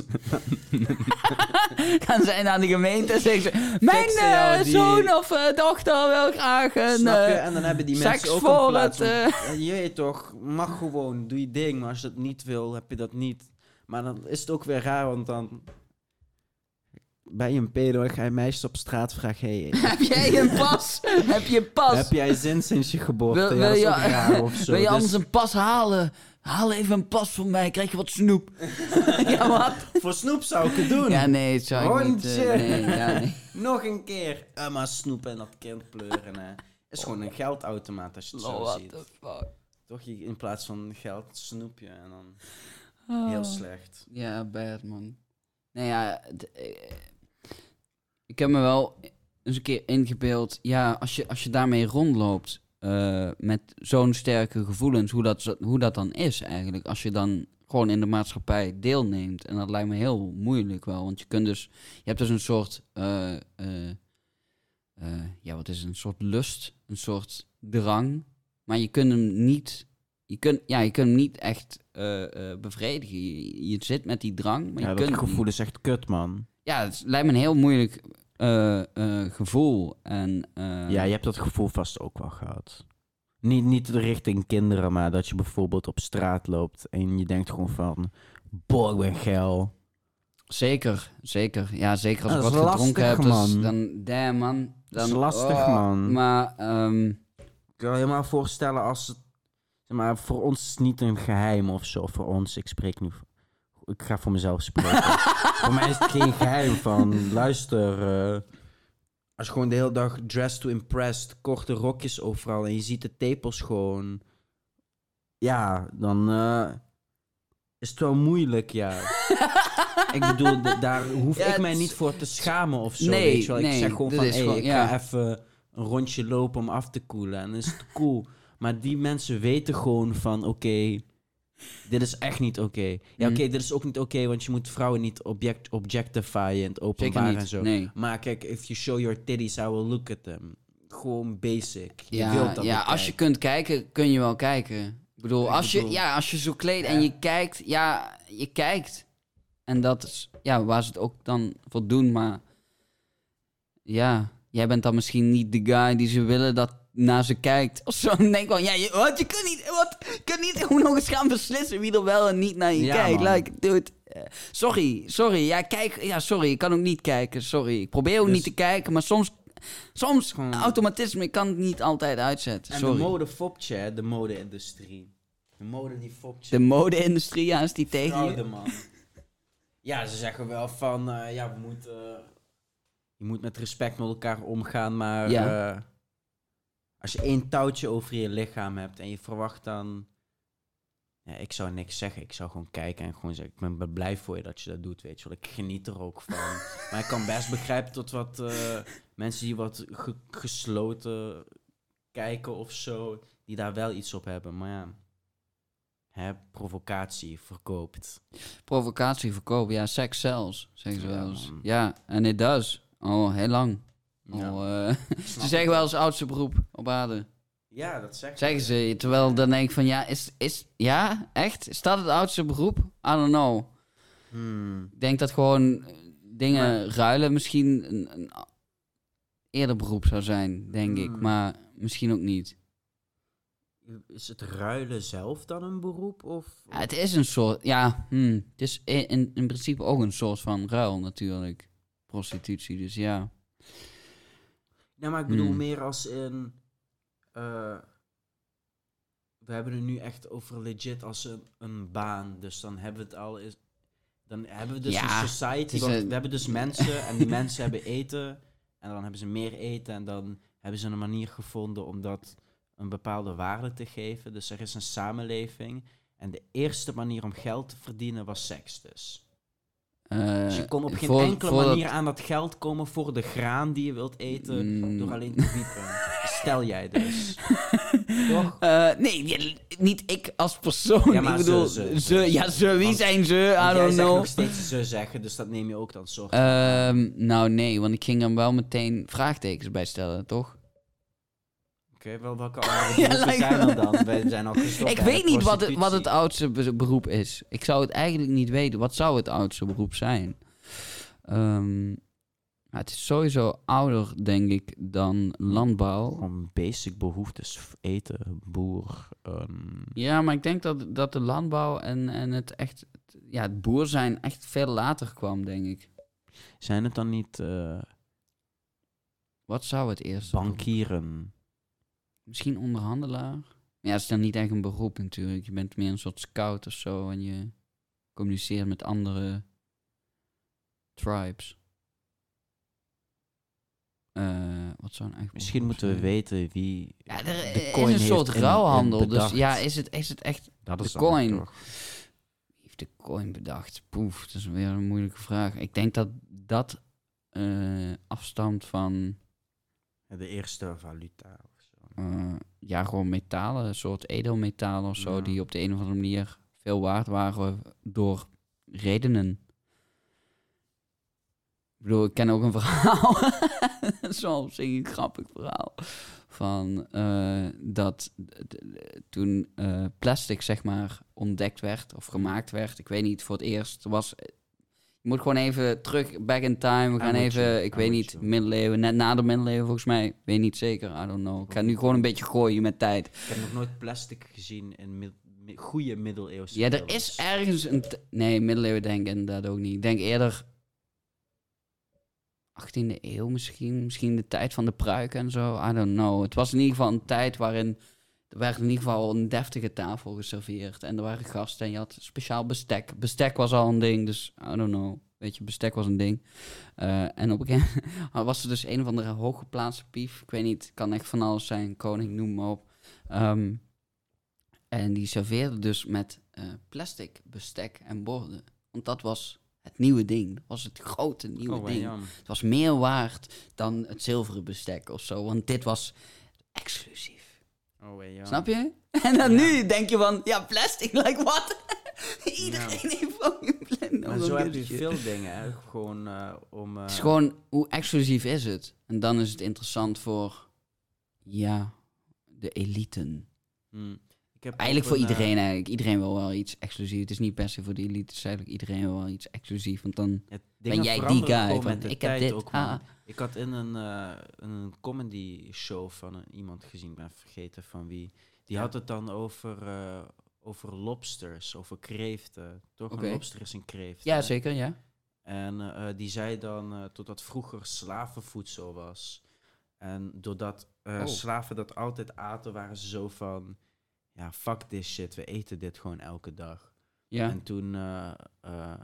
(laughs) Gaan zij naar de gemeente en zeggen ze... Mijn Fixen jou eh, die- zoon of eh, dochter wil graag een... Snap je? eh, En dan hebben die seks mensen ook voor een plaats. het, je weet toch, mag gewoon, doe je ding. Maar als je dat niet wil, heb je dat niet. Maar dan is het ook weer raar, want dan... Je een pedo ga je meisjes op straat vragen... Hey, (laughs) Heb jij een pas? Heb je een pas? Heb jij zin sinds je geboorte? Wil- wil je- ook raar of (laughs) zo. Wil je Dus anders een pas halen? Haal even een pas voor mij, krijg je wat snoep. (laughs) ja, wat? Voor snoep zou ik het doen. Ja, nee, het zou ik niet... eh, nee, ja, nee. Nog een keer. Uh, maar snoep en dat kind pleuren. Hè. is gewoon een geldautomaat als je het Oh, zo what ziet. the fuck. Toch in plaats van geld snoepje en dan Oh. heel slecht. Ja, bad man. Nou ja, eh, ik heb me wel eens een keer ingebeeld. Ja, als je, als je daarmee rondloopt eh, met zo'n sterke gevoelens, hoe dat, hoe dat dan is eigenlijk. Als je dan gewoon in de maatschappij deelneemt. En dat lijkt me heel moeilijk wel. Want je kunt dus, je hebt dus een soort, eh, eh, ja, wat is het? Een soort lust, een soort drang. Maar je kunt hem niet, je kunt, ja, je kunt hem niet echt bevredigen. Je, je zit met die drang, maar Ja, je dat kunt gevoel is echt kut, man. ja, het lijkt me een heel moeilijk gevoel. En, eh, Ja, je hebt dat gevoel vast ook wel gehad. Niet, niet richting kinderen, maar dat je bijvoorbeeld op straat loopt en je denkt gewoon van... Boah, ik ben geil. Zeker, zeker. Ja, zeker als ik wat gedronken heb, dus man. dan, damn man. Dan, Dat is lastig, oh, man. Maar, ehm, Ik kan je maar voorstellen als het... Zeg maar, voor ons is het niet een geheim of zo. Voor ons, ik spreek nu... Ik ga voor mezelf spreken. (laughs) voor mij is het geen geheim van... Luister, eh, als je gewoon de hele dag dressed to impressed... Korte rokjes overal en je ziet de tepels gewoon... Ja, dan eh, is het wel moeilijk, ja. (laughs) ik bedoel, daar hoef Ja, ik mij niet voor te schamen of zo, Nee, weet je wel. Ik nee, zeg gewoon van, hey, gewoon- ik ja. ga even een rondje lopen om af te koelen. En dan is het cool. Maar die mensen weten gewoon van, oké, dit is echt niet oké. Ja, oké, dit is ook niet oké, want je moet vrouwen niet object, objectifyen in het openbaar en zo. Nee. Maar kijk, if you show your titties, I will look at them. Gewoon basic. Je Ja, wilt dat ja als je kunt kijken, kun je wel kijken. Ik bedoel, Ik als je, ja, als je zo kleedt en je kijkt, ja, je kijkt. En dat is ja, waar ze het ook dan voor doen, maar ja, jij bent dan misschien niet de guy die ze willen dat naar ze kijkt. Of zo. (laughs) Denk van, ja, je, wat, je kunt niet, wat, je kunt niet (laughs) gewoon nog eens gaan beslissen wie er wel en niet naar je Ja, kijkt. man. Like, dude, eh, sorry, sorry. Ja, kijk, ja, sorry, ik kan ook niet kijken, sorry. Ik probeer ook Dus- niet te kijken, maar soms, soms Gewoon- automatisme, ik kan het niet altijd uitzetten, En sorry. de mode hè, de mode-industrie. De mode die fopt je. De mode-industrie, ja, is die tegen je? man. Ja, ze zeggen wel van, eh, ja, we moeten... eh, je moet met respect met elkaar omgaan, maar... Ja. Als je één touwtje over je lichaam hebt en je verwacht dan... Ja, ik zou niks zeggen. Ik zou gewoon kijken en gewoon zeggen... Ik ben blij voor je dat je dat doet, weet je wel. Ik geniet er ook van. (laughs) maar ik kan best begrijpen tot wat eh, mensen die wat ge- gesloten kijken of zo... die daar wel iets op hebben. Maar ja... Hè, provocatie verkoopt. Provocatie verkopen, ja, sex sells, zeggen ze Ja, wel eens. Ja, en it does. Al heel lang. Al, eh, (laughs) ze zeggen wel eens oudste beroep op aarde. Ja, dat zeggen Zeggen ze, terwijl dan denk ik van, ja, is, is, ja, echt? Is dat het oudste beroep? I don't know. Hmm. Ik denk dat gewoon eh, dingen ruilen misschien een, een eerder beroep zou zijn, denk ik. Hmm. Maar misschien ook niet. Is het ruilen zelf dan een beroep? Of? Ja, het is een soort, ja, hmm, het is in, in principe ook een soort van ruil natuurlijk. Prostitutie, dus ja. Nee, maar ik bedoel Hmm. meer als in... eh, we hebben het nu echt over legit als een, een baan. Dus dan hebben we het al... Is, dan hebben we dus Ja, een society. een- We hebben dus mensen en die mensen hebben eten. En dan hebben ze meer eten. En dan hebben ze een manier gevonden om dat een bepaalde waarde te geven. Dus er is een samenleving. En de eerste manier om geld te verdienen was seks dus. Eh, Dus je kon op geen voor- enkele manier aan dat geld komen voor de graan die je wilt eten Mm. door alleen te wiepen. Stel jij dus. (laughs) Toch? Eh, nee, niet ik als persoon. Ja, maar ik bedoel, ze, ze, ja, ze, wie Want- zijn ze? I don't know. nog steeds ze zeggen, dus dat neem je ook dan soort. Ehm, nou, nee, want ik ging er wel meteen vraagtekens bij stellen, toch? Wel welke (laughs) andere beroepen zijn er dan? Zijn al gestopt ik weet niet wat het, wat het oudste be- beroep is. Ik zou het eigenlijk niet weten. Wat zou het oudste beroep zijn? Ehm, ja, het is sowieso ouder, denk ik, dan landbouw. Gewoon basic behoeftes, eten, boer. ehm, Ja, maar ik denk dat, dat de landbouw en, en het echt... Ja, het boer zijn echt veel later kwam, denk ik. zijn het dan niet eh, Wat zou het eerst? bankieren? Misschien onderhandelaar? Ja, is dan niet echt een beroep natuurlijk. Je bent meer een soort scout of zo en je communiceert met andere tribes. Eh, wat zou een echt Misschien moeten we zijn? weten wie Ja, er de is coin een soort ruilhandel. in Dus ja, is het, is het echt... Dat de is coin. toch- Wie heeft de coin bedacht? Poef, dat is weer een moeilijke vraag. Ik denk dat dat eh, afstamt van... De eerste valuta eh, ja, gewoon metalen, een soort edelmetalen of zo, Ja. die op de een of andere manier veel waard waren door redenen. Ik bedoel, ik ken ook een (laughs) verhaal, (laughs) op zich een grappig verhaal, van eh, dat toen eh, plastic, zeg maar, ontdekt werd of gemaakt werd, ik weet niet, voor het eerst was... Je moet gewoon even terug, back in time. We gaan even, ik dat weet niet, middeleeuwen, net na de middeleeuwen volgens mij. Ik weet niet zeker, I don't know. Ik ga nu gewoon een beetje gooien met tijd. Ik heb nog nooit plastic gezien in mid- mi- goede middeleeuwse Ja, er is ergens een... Nee, middeleeuwen denk ik inderdaad ook niet. Ik denk eerder 18e eeuw misschien. Misschien de tijd van de pruiken en zo. I don't know. Het was in ieder geval een tijd waarin... Er werd in ieder geval een deftige tafel geserveerd. En er waren gasten en je had speciaal bestek. Bestek was al een ding, dus I don't know. Weet je, bestek was een ding. Eh, en op een gegeven (laughs) moment was er dus een of andere hooggeplaatste pief. Ik weet niet, kan echt van alles zijn. Koning, noem maar op. Ehm, en die serveerde dus met eh, plastic bestek en borden. Want dat was het nieuwe ding. Dat was het grote nieuwe Oh, ding. Het was meer waard dan het zilveren bestek of zo. Want dit was exclusief. Oh, ja. Snap je? (laughs) En dan Ja. nu denk je van, ja, plastic, like what? (laughs) Iedereen heeft fucking plastic. Maar zo heb je veel dingen, hè. Gewoon eh, om... eh, Het is gewoon, hoe exclusief is het? En dan is het interessant voor, ja, de eliten. hmm. Ik Ik heb Eigenlijk voor een, eh, iedereen eigenlijk. Iedereen wil wel iets exclusiefs. Het is niet per se voor de elite. Het is eigenlijk iedereen wil wel iets exclusiefs. Want dan... ja, Ben jij die guy van, ik heb dit, ook, man. ah. Ik had in een, eh, een comedy show van een, iemand gezien, ik ben vergeten van wie. Die Ja. had het dan over, eh, over lobsters, over kreeften. Toch? Een lobster is een kreeft. Ja, hè? zeker, ja. En die zei dan totdat vroeger slavenvoedsel was. En doordat Oh. slaven dat altijd aten, waren ze zo van... Ja, fuck this shit, we eten dit gewoon elke dag. Ja, En toen eh, eh,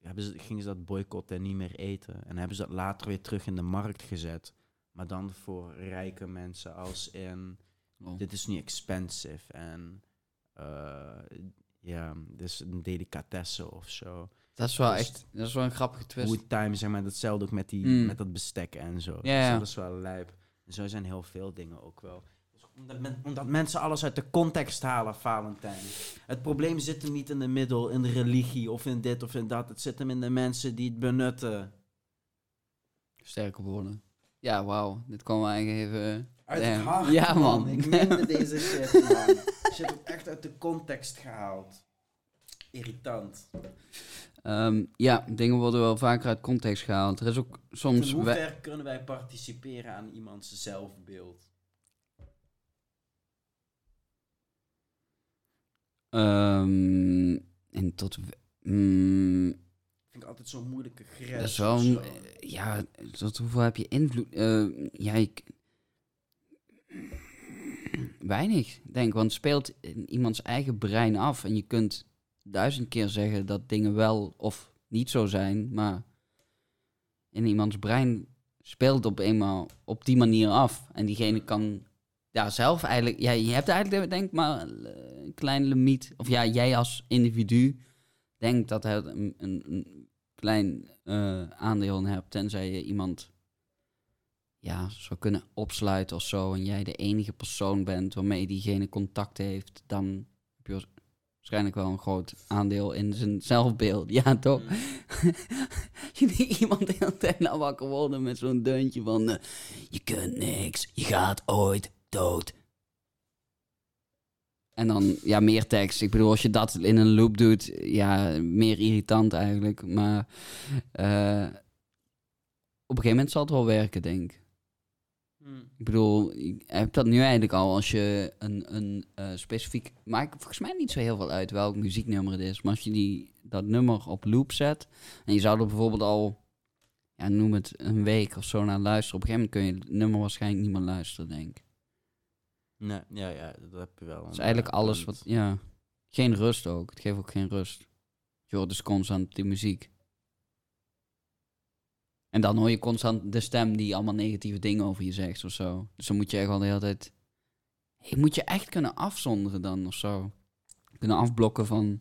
hebben ze, gingen ze dat boycotten en niet meer eten. En hebben ze dat later weer terug in de markt gezet. Maar dan voor rijke mensen als in... Oh. Dit is niet expensive en... eh, ja, dit is een delicatesse of zo. dat is wel dus- echt... Dat is wel een grappige twist. Good time, zeg maar, datzelfde ook met, die, Mm. met dat bestek en zo. Ja, Dus ja. dat is wel lijp. En zo zijn heel veel dingen ook wel. Omdat, men- omdat mensen alles uit de context halen, Valentijn. Het probleem zit hem niet in de middel, in de religie of in dit of in dat. Het zit hem in de mensen die het benutten. Sterke woorden. Ja, wauw. Dit kwam wel eigenlijk even... Uit Damn. het hart, Ja, man. Ik meende (laughs) deze shit, man. Shit wordt echt uit de context gehaald. Irritant. Ehm, ja, dingen worden wel vaker uit context gehaald. Er is ook soms... In we- hoever kunnen wij participeren aan iemands zelfbeeld? Ehm, en tot... we- mm, Vind ik altijd zo'n moeilijke grens. dat is wel... of een- zo. Ja, tot hoeveel heb je invloed? Eh, ja, ik... Weinig, denk ik. Want het speelt in iemands eigen brein af. En je kunt duizend keer zeggen dat dingen wel of niet zo zijn. Maar in iemands brein speelt het op eenmaal op die manier af. En diegene kan ja, zelf eigenlijk... Ja, je hebt eigenlijk, denk ik, maar eh, een klein limiet. Of ja, jij als individu denkt dat het een, een, een klein eh, aandeel in hebt. Tenzij je iemand ja, zou kunnen opsluiten of zo. En jij de enige persoon bent waarmee diegene contact heeft. Dan heb je waarschijnlijk wel een groot aandeel in zijn zelfbeeld. (laughs) Ja, toch? (laughs) je die iemand de hele tijd nou wakker worden met zo'n deuntje van... eh, je kunt niks, je gaat ooit dood. En dan, ja, meer tekst. Ik bedoel, als je dat in een loop doet, ja, meer irritant eigenlijk. Maar eh, op een gegeven moment zal het wel werken, denk ik. Hmm. Ik bedoel, je hebt dat nu eigenlijk al als je een, een eh, specifiek... Maakt volgens mij niet zo heel veel uit welk muzieknummer het is. Maar als je die, dat nummer op loop zet... En je zou er bijvoorbeeld al, ja, noem het een week of zo naar luisteren. Op een gegeven moment kun je het nummer waarschijnlijk niet meer luisteren, denk ik. Nee, ja, ja, dat heb je wel. Is eigenlijk alles wat, ja... Geen rust ook. Het geeft ook geen rust. Je hoort dus constant die muziek. En dan hoor je constant de stem die allemaal negatieve dingen over je zegt of zo. Dus dan moet je echt wel de hele tijd... Je moet je echt kunnen afzonderen dan of zo. Kunnen afblokken van...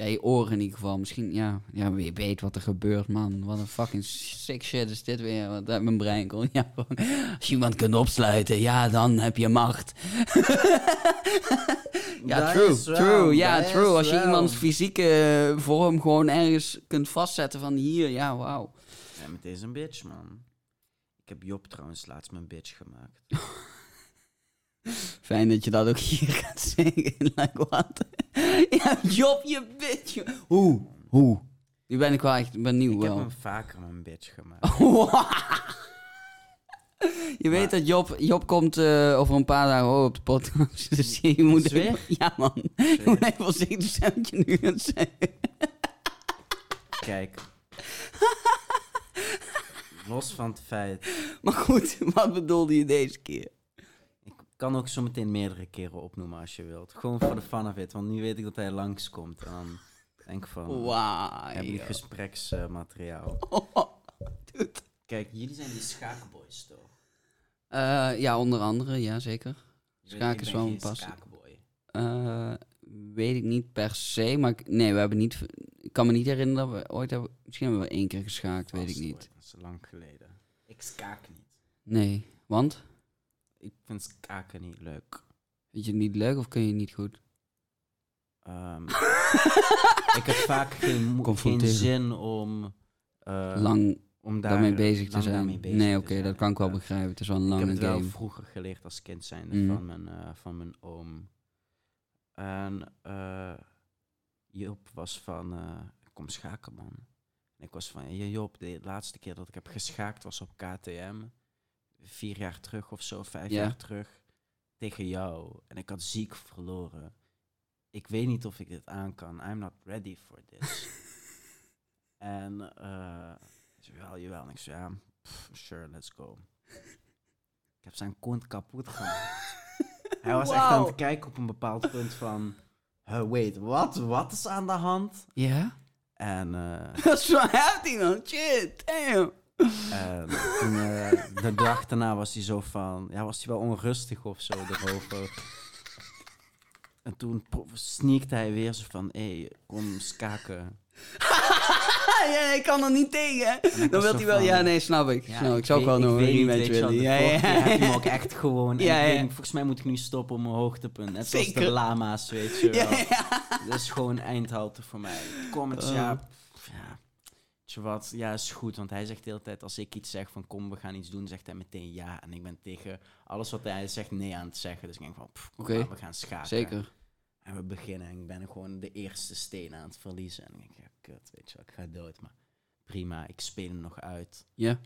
Ja, je oren in ieder geval. Misschien, ja, ja, wie weet wat er gebeurt, man. Wat een fucking sick shit is dit weer. Wat uit mijn brein komt. Ja, als je iemand kunt opsluiten, ja, dan heb je macht. (laughs) ja, true, wel, true. Ja, true. Als je iemands fysieke vorm gewoon ergens kunt vastzetten van hier, ja, wauw. Ja, met deze een bitch, man. Ik heb Job trouwens laatst mijn bitch gemaakt. (laughs) Fijn dat je dat ook hier (laughs) gaat zeggen. like, what? (laughs) ja, Job, je bitch. Hoe? Hoe? Nu ben ik wel echt benieuwd Ik heb wel. hem vaker mijn bitch gemaakt. (laughs) Je weet Maar- dat Job, Job komt eh, over een paar dagen op de podcast. Dus je moet Zweer? even, ja man, je moet even voorzichtig zijn wat je nu gaat zeggen. Kijk. Los van het feit. Maar goed, wat bedoelde je deze keer? Ik kan ook zo meteen meerdere keren opnoemen als je wilt. Gewoon voor de fun of it. Want nu weet ik dat hij langskomt. En dan denk ik van... Wauw. heb ik gespreksmateriaal. (laughs) Kijk, jullie zijn die schaakboys toch? Eh, ja, onder andere, ja zeker. Je ik is wel een passie. schaakboy. Eh, weet ik niet per se, maar ik- nee, we hebben niet. Ik kan me niet herinneren dat we ooit hebben. Misschien hebben we één keer geschaakt, weet ik niet. ooit, Dat is lang geleden. Ik schaak niet. Nee, want Ik vind schaken niet leuk. vind je het niet leuk of kun je het niet goed? Ehm, (laughs) ik heb vaak geen, geen zin om... eh, Lang om daar daarmee bezig te zijn. bezig nee, oké, zijn. dat kan ik wel begrijpen. Het is wel een Ik heb lange het wel game. vroeger geleerd als kind zijnde Mhm. van, mijn, eh, van mijn oom. En eh Joop was van, eh, kom schaken man. En ik was van, ja Joop, de laatste keer dat ik heb geschaakt was op KTM. Vier jaar terug of zo, vijf Ja. jaar terug. Tegen jou. En ik had ziek verloren. Ik weet niet of ik dit aan kan. I'm not ready for this. (laughs) en eh ik zei, wel, jawel. En ik zei, ja, pff, sure, let's go. Ik heb zijn kont kapot gemaakt. (laughs) Hij was echt aan het kijken op een bepaald punt van... "Huh, wait, wat? Wat is aan de hand? Ja? En, eh, zo heftig man. Shit, damn. En toen, eh, de dag daarna was hij zo van... Ja, was hij wel onrustig of zo erover. En toen sneakte hij weer zo van... Hé, hey, kom skaken. (laughs) ja, ik kan er niet tegen. ik Dan wil hij wel... van- Ja, nee, snap ik. snap ik. Ik zou ook wel nog een je wel, willen. Ja, ja, heb je hem ja. ook echt gewoon... Ja, ik ja. volgens mij moet ik nu stoppen op mijn hoogtepunt. Net zoals de Zeker. lama's, weet je wel. Ja, ja. Dat is gewoon eindhalte voor mij. Oh. ja, pff, ja. Je wat? Ja, is goed. Want hij zegt de hele tijd, als ik iets zeg van kom, we gaan iets doen, zegt hij meteen ja. En ik ben tegen alles wat hij zegt nee aan het zeggen. Dus ik denk van, pff, we gaan schaken. Zeker. En we beginnen en ik ben gewoon de eerste steen aan het verliezen. En ik denk, ja, kut, weet je wel, ik ga dood. Maar prima, ik speel hem nog uit. Ja.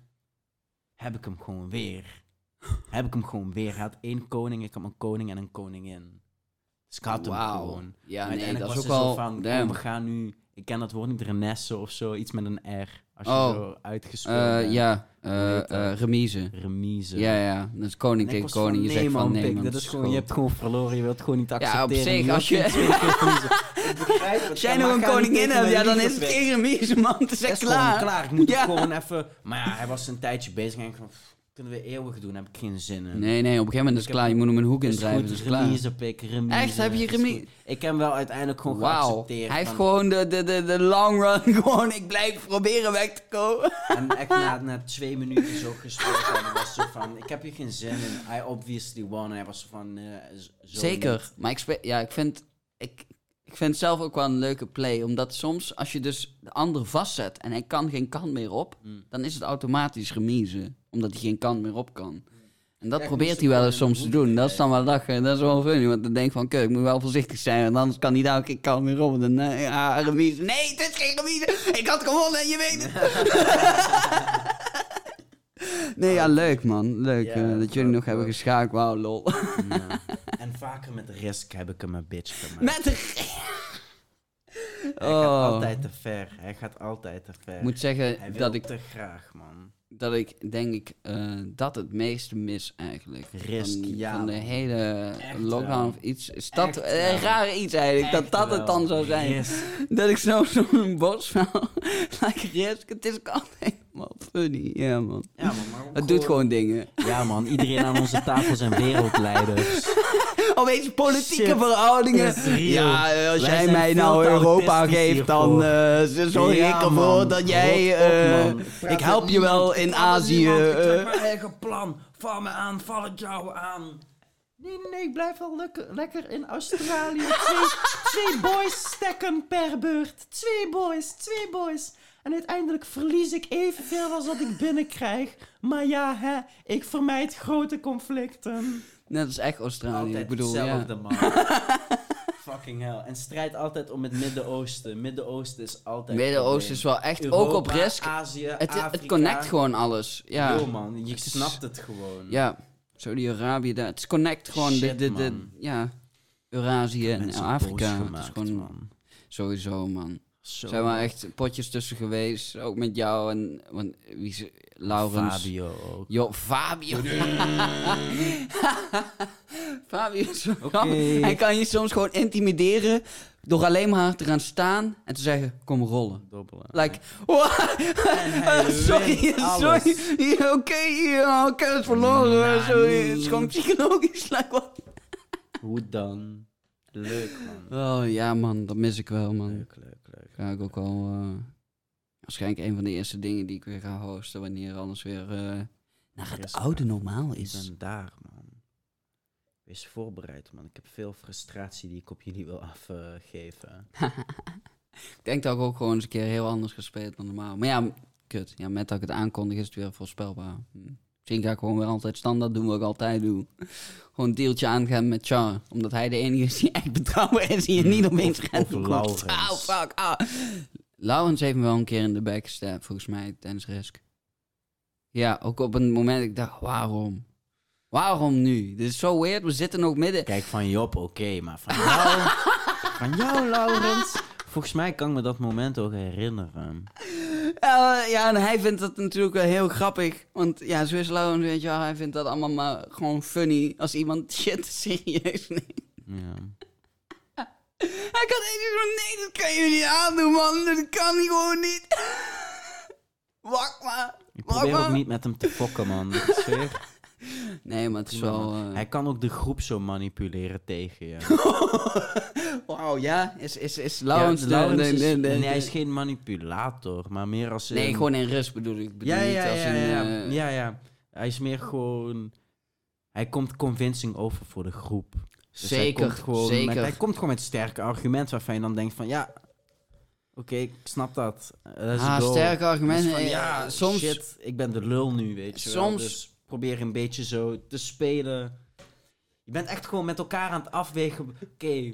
Heb ik hem gewoon weer. Heb ik hem gewoon weer. Hij had één koning, ik had een koning en een koningin. Dus ik had hem gewoon. Ja, Maar nee, dat is ook wel... van, damn. we gaan nu... Ik ken dat woord niet, renesse of zo, iets met een R. Als je Oh. zo uitgespeeld Eh, bent. ja, eh, heet dat? eh, remise. Remise. Ja, ja. Dat is koning tegen koning. Je zegt van nee, man. dat is gewoon, je hebt gewoon verloren, je wilt gewoon niet Ja, op accepteren. zich, Je als je- geen tweede keer verliezen. (laughs) Ik begrijp het, Als jij nog een koningin hebt, ja, dan is het geen remise, man. Het is echt is gewoon klaar. klaar. Ik moet Ja. het gewoon even... Maar ja, hij was een tijdje bezig en ik van... pff, kunnen we eeuwig doen, heb ik geen zin in. Nee, nee, op een gegeven moment is Ik het klaar. Je moet hem een hoek Is indrijven, goed, dus klaar. remise pik, remise. Echt? Heb je is remise? Ik heb hem wel uiteindelijk gewoon Wauw. geaccepteerd. Hij heeft van- gewoon de, de, de, de long run. (laughs) Gewoon, ik blijf proberen weg te komen. En echt na, (laughs) na twee minuten zo gesproken. En hij was zo van, ik heb hier geen zin in. I obviously won. En hij was zo van, eh, z- zo Zeker. Maar ik, spe- ja, ik, vind, ik, ik vind het zelf ook wel een leuke play. Omdat soms, als je dus de ander vastzet en hij kan geen kant meer op, Mm. dan is het automatisch remise. Omdat hij geen kant meer op kan. En dat Ja, probeert hij wel eens soms te doen. Dat is dan wel lachen. Dat is wel funny. Want dan denk ik van, kijk, ik moet wel voorzichtig zijn. Want anders kan hij daar ook geen kant meer op. Dan, eh, ja, remise. Nee, het is geen remise. Ik had gewonnen en je weet het. (laughs) nee, ja, leuk man. Leuk Ja, eh, dat jullie nog hebben geschaakt. Wauw, lol. Ja. (laughs) En vaker met risk heb ik hem een bitch gemaakt. Met de... Hij gaat Oh. altijd te ver. Hij gaat altijd te ver. Ik moet zeggen Hij wil dat ik, te graag, man. dat ik denk ik eh, dat het meeste mis eigenlijk. Risk, van, ja, van de hele Echt lockdown wel. of iets. Is dat Echt een raar iets eigenlijk? dat Echt dat het wel. dan zou zijn. Risk. Dat ik zo zo'n (laughs) (laughs) like risk. Het is ook altijd helemaal funny. Ja man. Ja, man, maar Het doet gewoon dingen. Ja, man. Iedereen aan onze tafel zijn wereldleiders. (laughs) Opeens politieke Shit verhoudingen. Ja, eh, als Wij jij mij nou Europa geeft, dan eh zorg Ja, ik ervoor dat jij... Op, eh, ik help je wel in Ik Azië. niemand. Ik eh. trek mijn eigen plan. Val me aan, val het jou aan. Nee, nee, nee, ik blijf wel lekker, lekker in Australië. (laughs) Twee, twee boys stekken per beurt. Twee boys, twee boys. En uiteindelijk verlies ik evenveel als dat ik binnenkrijg. Maar ja, hè, ik vermijd grote conflicten. Net als echt Australië. Altijd ik bedoel, hetzelfde, ja. man. (laughs) Fucking hell. En strijd altijd om het Midden-Oosten. Midden-Oosten is altijd Midden-Oosten is wel echt, Europa, ook op risk. Azië, Het, Afrika. het connect gewoon alles. Ja, Yo, man, je Het snapt het gewoon. ja. Saudi-Arabië, daar- het connect gewoon de, de, de, ja, Eurasië en Afrika. Het is gewoon man. sowieso, man. Zo. Er zijn wel echt potjes tussen geweest, ook met jou en want, wie is Laurens. Fabio ook. Jo, Fabio. (laughs) Fabio is grappig. Hij kan je soms gewoon intimideren door alleen maar te gaan staan en te zeggen, kom rollen. Dobbelen. Like, (laughs) what? (laughs) Sorry, sorry. Oké, ja, ik heb het verloren. Nou, sorry, nee. het is gewoon psychologisch. Like, what? Hoe dan? Leuk, man. Oh ja, man, dat mis ik wel, man. Leuk. Ga ik ook wel. eh, waarschijnlijk een van de eerste dingen die ik weer ga hosten wanneer alles weer eh, naar het Rustig. oude normaal Ik is. ben daar, man. Wees voorbereid, man. Ik heb veel frustratie die ik op jullie wil afgeven. (laughs) Ik denk dat ik ook gewoon eens een keer heel anders gespeeld dan normaal. Maar ja, ik kut. Ja, met dat ik het aankondig is het weer voorspelbaar. Hm. Ga ik gewoon weer altijd standaard doen wat ik altijd doe. Gewoon een deeltje aangaan met Char. Omdat hij de enige is die echt betrouwbaar is. Die je niet opeens of roept. Laurens. Ah, fuck, ah. Laurens heeft me wel een keer in de back gestapt, volgens mij, tijdens Risk. Ja, ook op een moment dat ik dacht, waarom? Waarom nu? Dit is zo weird. We zitten nog midden... Kijk, van Job oké, maar van jou... (laughs) van jou, Laurens... Volgens mij kan ik me dat moment ook herinneren. (laughs) Ja, ja, en hij vindt dat natuurlijk wel heel grappig. Want ja, Laurens, weet je wel. Hij vindt dat allemaal maar gewoon funny als iemand (laughs) shit serieus neemt. Ja. (laughs) Hij kan echt zo, nee, dat kan je niet aandoen, man. Dat kan gewoon niet. Wacht maar. Ik Wacht probeer ook niet met hem te fokken, man. Dat is weer... Nee, maar het is wel... eh, Hij kan ook de groep zo manipuleren tegen je. (laughs) Wauw, ja. Is, is, is Ja, Laurens. Laurens de- is- nee, de- hij is geen manipulator, maar meer als... Nee, een- gewoon in rust bedoel ik. Bedoel Ja, niet ja, als ja, een, ja, eh, ja, ja. Hij is meer gewoon... Hij komt convincing over voor de groep. Dus hij zeker, komt gewoon zeker. Met, hij komt gewoon met sterke argumenten waarvan je dan denkt van... Ja, oké, ik snap dat. Let's ah, go. sterke argumenten. Van, eh, ja, soms... shit, ik ben de lul nu, weet je wel. Soms- Dus probeer een beetje zo te spelen. Je bent echt gewoon met elkaar aan het afwegen. Oké,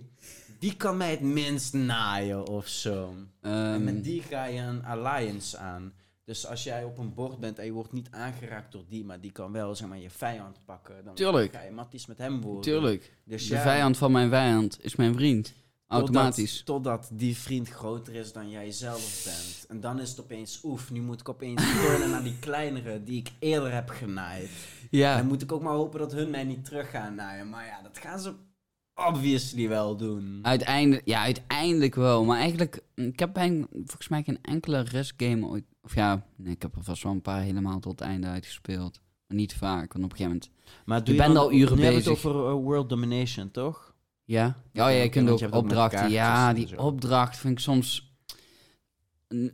die kan mij het minst naaien of zo. en ehm, met die ga je een alliance aan. Dus als jij op een bord bent en je wordt niet aangeraakt door die, maar die kan wel zeg maar, je vijand pakken, dan Tuurlijk. ga je matties met hem worden. Tuurlijk. Dus De ja, vijand van mijn vijand is mijn vriend. Automatisch. Totdat, totdat die vriend groter is dan jij zelf bent. En dan is het opeens, oef, nu moet ik opeens (laughs) turnen naar die kleinere die ik eerder heb genaaid. Ja. En moet ik ook maar hopen dat hun mij niet terug gaan naaien. Maar ja, dat gaan ze obviously wel doen. Uiteindelijk, ja, uiteindelijk wel. Maar eigenlijk, ik heb bijna, volgens mij geen enkele risk game ooit... Of ja, nee, ik heb er vast wel een paar helemaal tot het einde uitgespeeld. Maar niet vaak, want op een gegeven moment... Maar Je bent al uren nu hebben we bezig. het over uh, world domination, toch? Ja? Oh ja, je kunt ook je opdrachten. Ja, die opdracht vind ik soms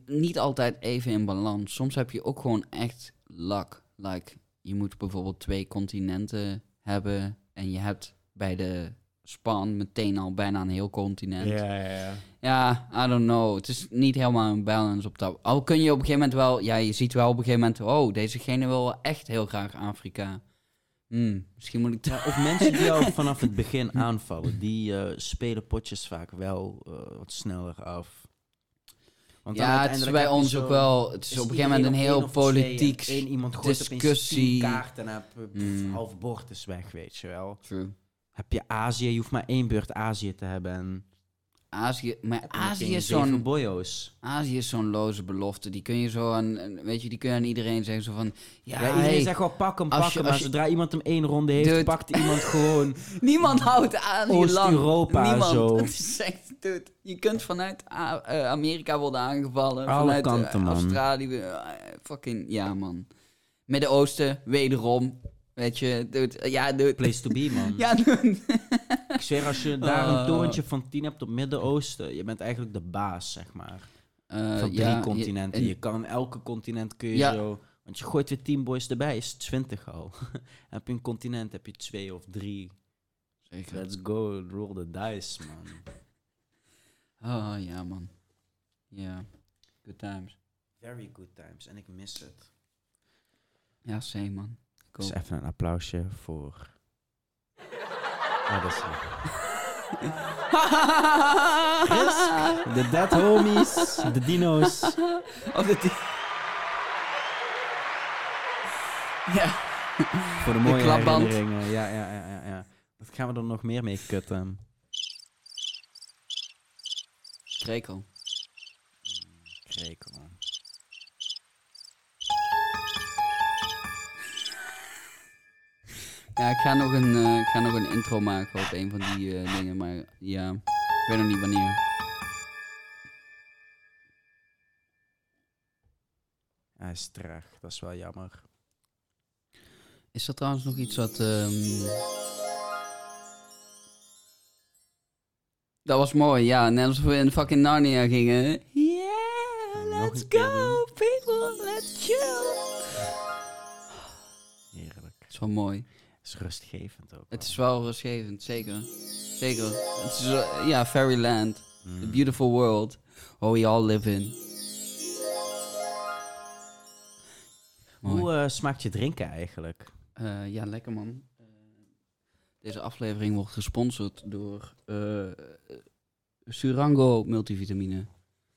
niet altijd even in balans. Soms heb je ook gewoon echt luck. Like, je moet bijvoorbeeld twee continenten hebben en je hebt bij de span meteen al bijna een heel continent. ja, ja. Ja, I don't know. Het is niet helemaal een balance op dat. Al kun je op een gegeven moment wel, ja, je ziet wel op een gegeven moment, oh, dezegene wil echt heel graag Afrika. Hmm, misschien moet ik Ja, of mensen die jou (laughs) vanaf het begin aanvallen, die eh, spelen potjes vaak wel eh, wat sneller af. Want Ja, het is bij ons ook wel. Het is, is op een gegeven moment een heel twee politiek. één iemand discussie. kaarten en heb Mm. half bord is weg, weet je wel. True. Heb je Azië, je hoeft maar één beurt Azië te hebben en Azië, maar Azië is zo'n boyo's. Azië is zo'n loze belofte. Die kun je zo aan, weet je, die kun je aan iedereen zeggen zo van, ja, Ja, iedereen hey, zegt wel pak hem, als pak je- hem, als je- zodra iemand hem één ronde heeft, Dude. pakt iemand (laughs) gewoon... niemand houdt Azië lang. Oost-Europa Niemand. zo. (laughs) Het is echt, dude, je kunt vanuit eh, Amerika worden aangevallen, Alle vanuit eh, kanten, man. Australië, eh, fucking, ja man. Midden-Oosten, wederom, weet je, dude, ja, dude. Place to be, (laughs) man. Ja, dude. Ik zweer, als je daar Oh. een torentje van 10 hebt op Midden-Oosten, je bent eigenlijk de baas, zeg maar. Eh, van drie ja, continenten. en- Je kan elke continent kun je Ja. zo... Want je gooit weer 10 boys erbij, is 20 al. (laughs) heb je een continent, heb je twee of drie. Zeker. Let's go, roll the dice, man. Oh, ja, man. Ja, good times. Very good times, en ik mis het. Ja, same, man. Dus ook. even een applausje voor... Oh, dat is De Dead Homies, de Dino's. Dat die... Ja. Voor de De mooie herinneringen. Ja, ja, ja, ja, ja. Wat gaan we er nog meer mee kutten? Krekel. Krekel. Ja, ik ga nog een, eh, ik ga nog een intro maken op een van die eh, dingen, maar ja, ik weet nog niet wanneer. Hij is traag, dat is wel jammer. Is er trouwens nog iets wat... ehm, Dat was mooi, ja. Net als we in fucking Narnia gingen. Yeah, let's go, people, let's chill. Heerlijk. Het is wel mooi. Het is rustgevend ook. Het is wel rustgevend, zeker. Zeker. Het is, eh, ja, Fairyland. Mm. The beautiful world. Where we all live in. Mooi. Hoe eh, smaakt je drinken eigenlijk? Eh, ja, lekker man. Deze aflevering wordt gesponsord door Surango multivitamine.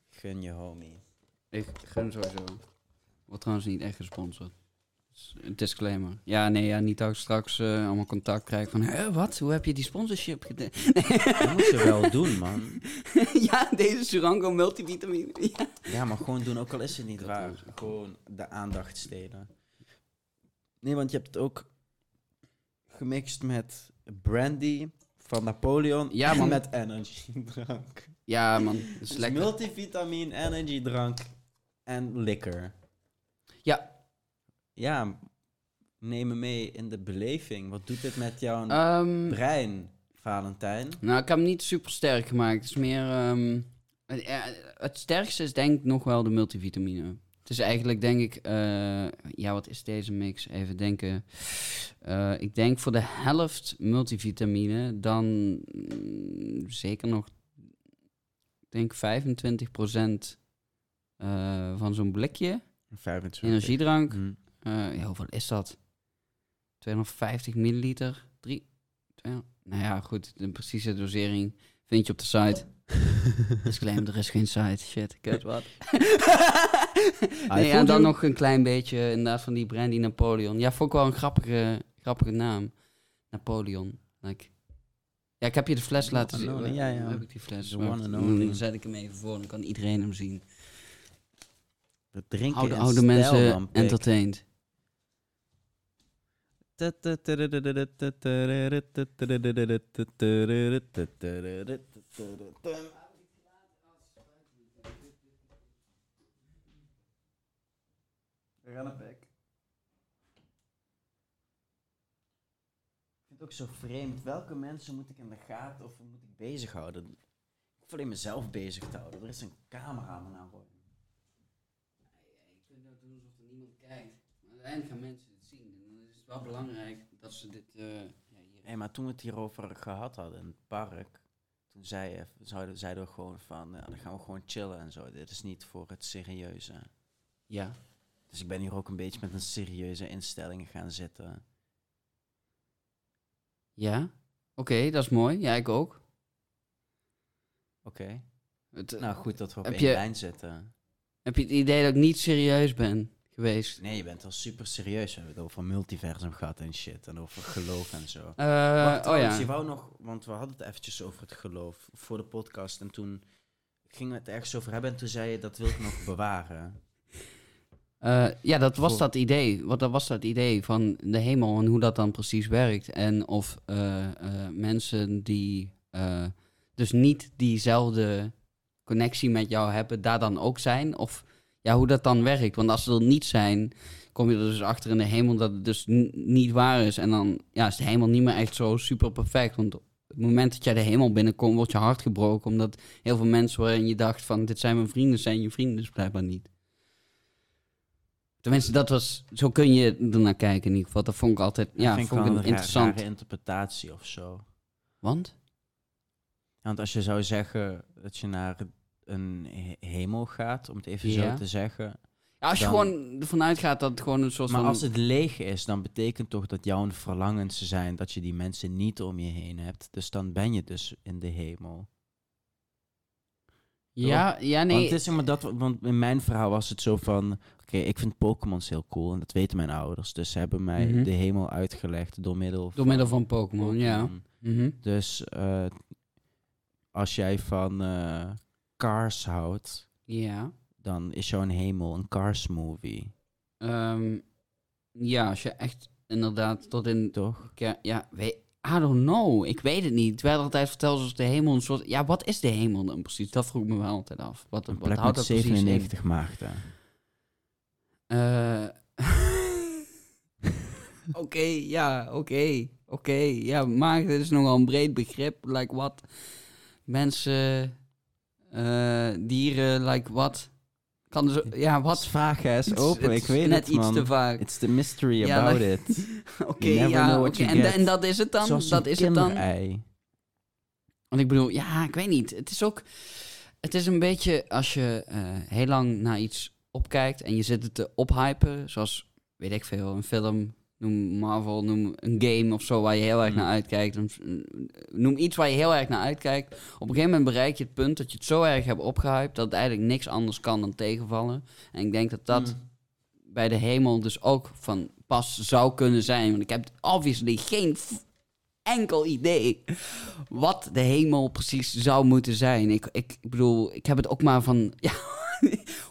Gun je homie. Ik gun sowieso. Wordt trouwens niet echt gesponsord. Een disclaimer. Ja, nee, ja, niet dat ik straks eh, allemaal contact krijg van... Hè, wat? Hoe heb je die sponsorship gedaan? (laughs) Dat moet je wel doen, man. (laughs) ja, deze Surango multivitamine. (laughs) Ja. Ja, maar gewoon doen, ook al is het niet Dat waar. Gewoon de aandacht stelen. Nee, want je hebt het ook gemixt met brandy van Napoleon Ja, en man. met energy drank. ja, man. Dat is Dus lekker. multivitamine, energy drank en liquor. Ja. Ja, neem me mee in de beleving. Wat doet dit met jouw Ehm, brein, Valentijn? Nou, ik heb hem niet super sterk gemaakt. Het is meer. ehm, het, het sterkste is denk ik nog wel de multivitamine. Het is eigenlijk denk ik. eh, ja, wat is deze mix? Even denken. Eh, ik denk voor de helft multivitamine, dan mm, zeker nog. Ik denk 25% eh van zo'n blikje 25. energiedrank. Hm. Eh, ja, hoeveel is dat? 250 milliliter? 3? Nou ja, goed. De precieze dosering vind je op de site. (laughs) Disclaimer, er is geen site. Shit, kut, wat? (laughs) nee, ja, vond dan nog een klein beetje inderdaad van die brandy Napoleon. Ja, vond ik wel een grappige, grappige naam. Napoleon. Like. Ja, ik heb je de fles laten zien. ja, ja. Waar heb ik die fles? One and dan only. zet ik hem even voor, dan kan iedereen hem zien. We drinken Oude, oude mensen entertained. We gaan naar bek. Ik vind het ook zo vreemd. Welke mensen moet ik in de gaten of moet ik bezighouden? Ik hoef alleen mezelf bezig te houden. Er is een cameraman aan voor. Je kunt ook doen alsof er niemand kijkt. Maar uiteindelijk gaan mensen het zien. En dan is het wel belangrijk dat ze dit... eh, ja, hier. Hé, maar toen we het hierover gehad hadden in het park, toen zei je, zouden, zeiden we gewoon van, ja, dan gaan we gewoon chillen en zo. Dit is niet voor het serieuze. Ja. Dus ik ben hier ook een beetje met een serieuze instelling gaan zitten. Ja? Oké, dat is mooi. Ja, ik ook. Oké. Eh, Nou, goed dat we op één je- lijn zitten. Heb je het idee dat ik niet serieus ben geweest? Nee, je bent al super serieus. We hebben het over multiversum gehad en shit. En over geloof en zo. Wacht, oh ja. je wou nog, want we hadden het eventjes over het geloof voor de podcast. En toen gingen we het ergens over hebben. En toen zei je, dat wil ik nog (laughs) bewaren. Eh, ja, dat was dat idee. Wat dat was dat idee van de hemel en hoe dat dan precies werkt. En of eh, mensen die dus niet diezelfde connectie met jou hebben, daar dan ook zijn. Of ja, hoe dat dan werkt. Want als ze er niet zijn, kom je er dus achter in de hemel dat het dus niet waar is. En dan ja, is de hemel niet meer echt zo super perfect. Want op het moment dat jij de hemel binnenkomt, wordt je hart gebroken. Omdat heel veel mensen waarin je dacht van dit zijn mijn vrienden, zijn je vrienden dus blijkbaar niet. Tenminste, dat was, zo kun je ernaar kijken in ieder geval. Dat vond ik altijd, ja, dat vond ik een een ra- interessant. rare interpretatie of zo. Want? Want als je zou zeggen dat je naar een he- hemel gaat, om het even Ja. zo te zeggen. Ja, als je Dan- gewoon ervan uitgaat dat het gewoon een soort Maar van... als het leeg is, dan betekent toch dat jouw verlangens zijn dat je die mensen niet om je heen hebt. Dus dan ben je dus in de hemel. ja, ja, nee. Want, het is, maar dat, want in mijn verhaal was het zo van... Oké, ik vind Pokémons heel cool en dat weten mijn ouders. Dus ze hebben mij Mhm. de hemel uitgelegd door middel Door middel van Pokémon, ja. Mhm. Dus eh, als jij van eh, Cars houdt, Ja. dan is jouw hemel een Cars movie, Ehm, ja, als je echt inderdaad tot in... toch? Ja, weet, I don't know. Ik weet het niet. Het werd altijd verteld alsof de hemel een soort... Ja, wat is de hemel dan precies? Dat vroeg me wel altijd af. Wat, Een wat houdt met dat precies in? 97 maagden. Eh, (laughs) Oké, ja, oké, oké. Ja, maagden is nogal een breed begrip. Like wat? Mensen, eh, dieren, like wat? Kan zo, ja, Wat vaag is open, ik weet net het iets man. te vaak. It's the mystery Ja, about like- it. (laughs) Oké, ja, you En, dat is het dan? Zoals dat is het dan? Want ik bedoel, ja, ik weet niet. Het is ook... Het is een beetje als je eh, heel lang naar iets opkijkt en je zit het te ophypen, zoals weet ik veel, een film, noem Marvel, noem een game of zo waar je heel erg Mm. naar uitkijkt. Noem iets waar je heel erg naar uitkijkt. Op een gegeven moment bereik je het punt dat je het zo erg hebt opgehyped dat het eigenlijk niks anders kan dan tegenvallen. En ik denk dat dat Mm. bij de hemel dus ook van pas zou kunnen zijn. Want ik heb obviously geen enkel idee wat de hemel precies zou moeten zijn. Ik, ik, ik bedoel, ik heb het ook maar van (laughs) ja,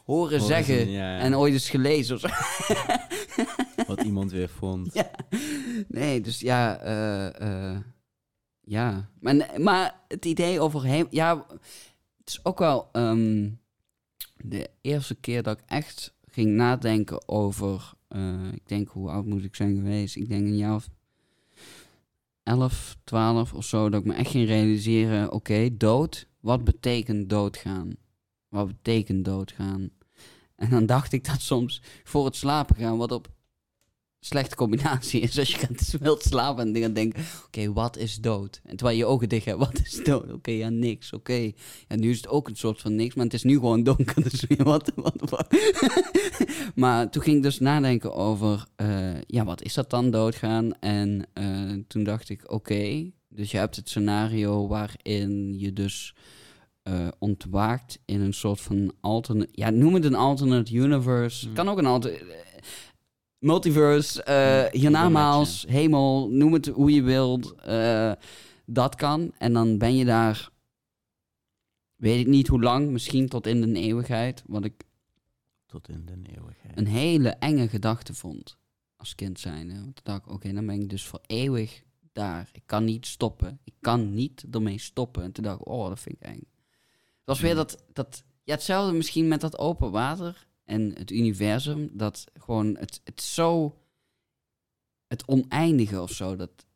horen zeggen Ja, ja. en ooit eens gelezen of zo. (laughs) Wat (laughs) iemand weer vond. Ja. Nee, dus ja, eh, eh, ja. Maar, maar het idee over hem, ja, het is ook wel ehm, de eerste keer dat ik echt ging nadenken over, eh, ik denk, hoe oud moet ik zijn geweest? Ik denk een jaar of 11, 12 of zo, dat ik me echt ging realiseren, oké, dood, wat betekent doodgaan? Wat betekent doodgaan? En dan dacht ik dat soms voor het slapen gaan, wat op slechte combinatie is als je gaat wilt slapen en gaat denken, oké, wat is dood? En terwijl je ogen dicht hebt, (laughs) wat is dood? Oké, ja, niks, oké. Ja, nu is het ook een soort van niks, maar het is nu gewoon donker, (laughs) dus weer wat, wat, wat. (laughs) maar toen ging ik dus nadenken over, eh, ja, wat is dat dan, doodgaan? En eh, toen dacht ik, oké, dus je hebt het scenario waarin je dus eh, ontwaakt in een soort van alternate, ja, noem het een alternate universe. Hmm. Kan ook een alternate multiverse, Hmm, hiernamaals, hemel, noem het hoe je wilt. eh, dat kan. En dan ben je daar, weet ik niet hoe lang, misschien tot in de eeuwigheid. Wat ik Tot in de eeuwigheid. een hele enge gedachte vond als kind zijnde. Want toen dacht ik, oké, dan ben ik dus voor eeuwig daar. Ik kan niet stoppen. Ik kan niet ermee stoppen. En toen dacht ik, oh, dat vind ik eng. Het was weer dat, dat ja, hetzelfde misschien met dat open water en het universum. Dat gewoon, het, het zo, het oneindige of zo. Dat,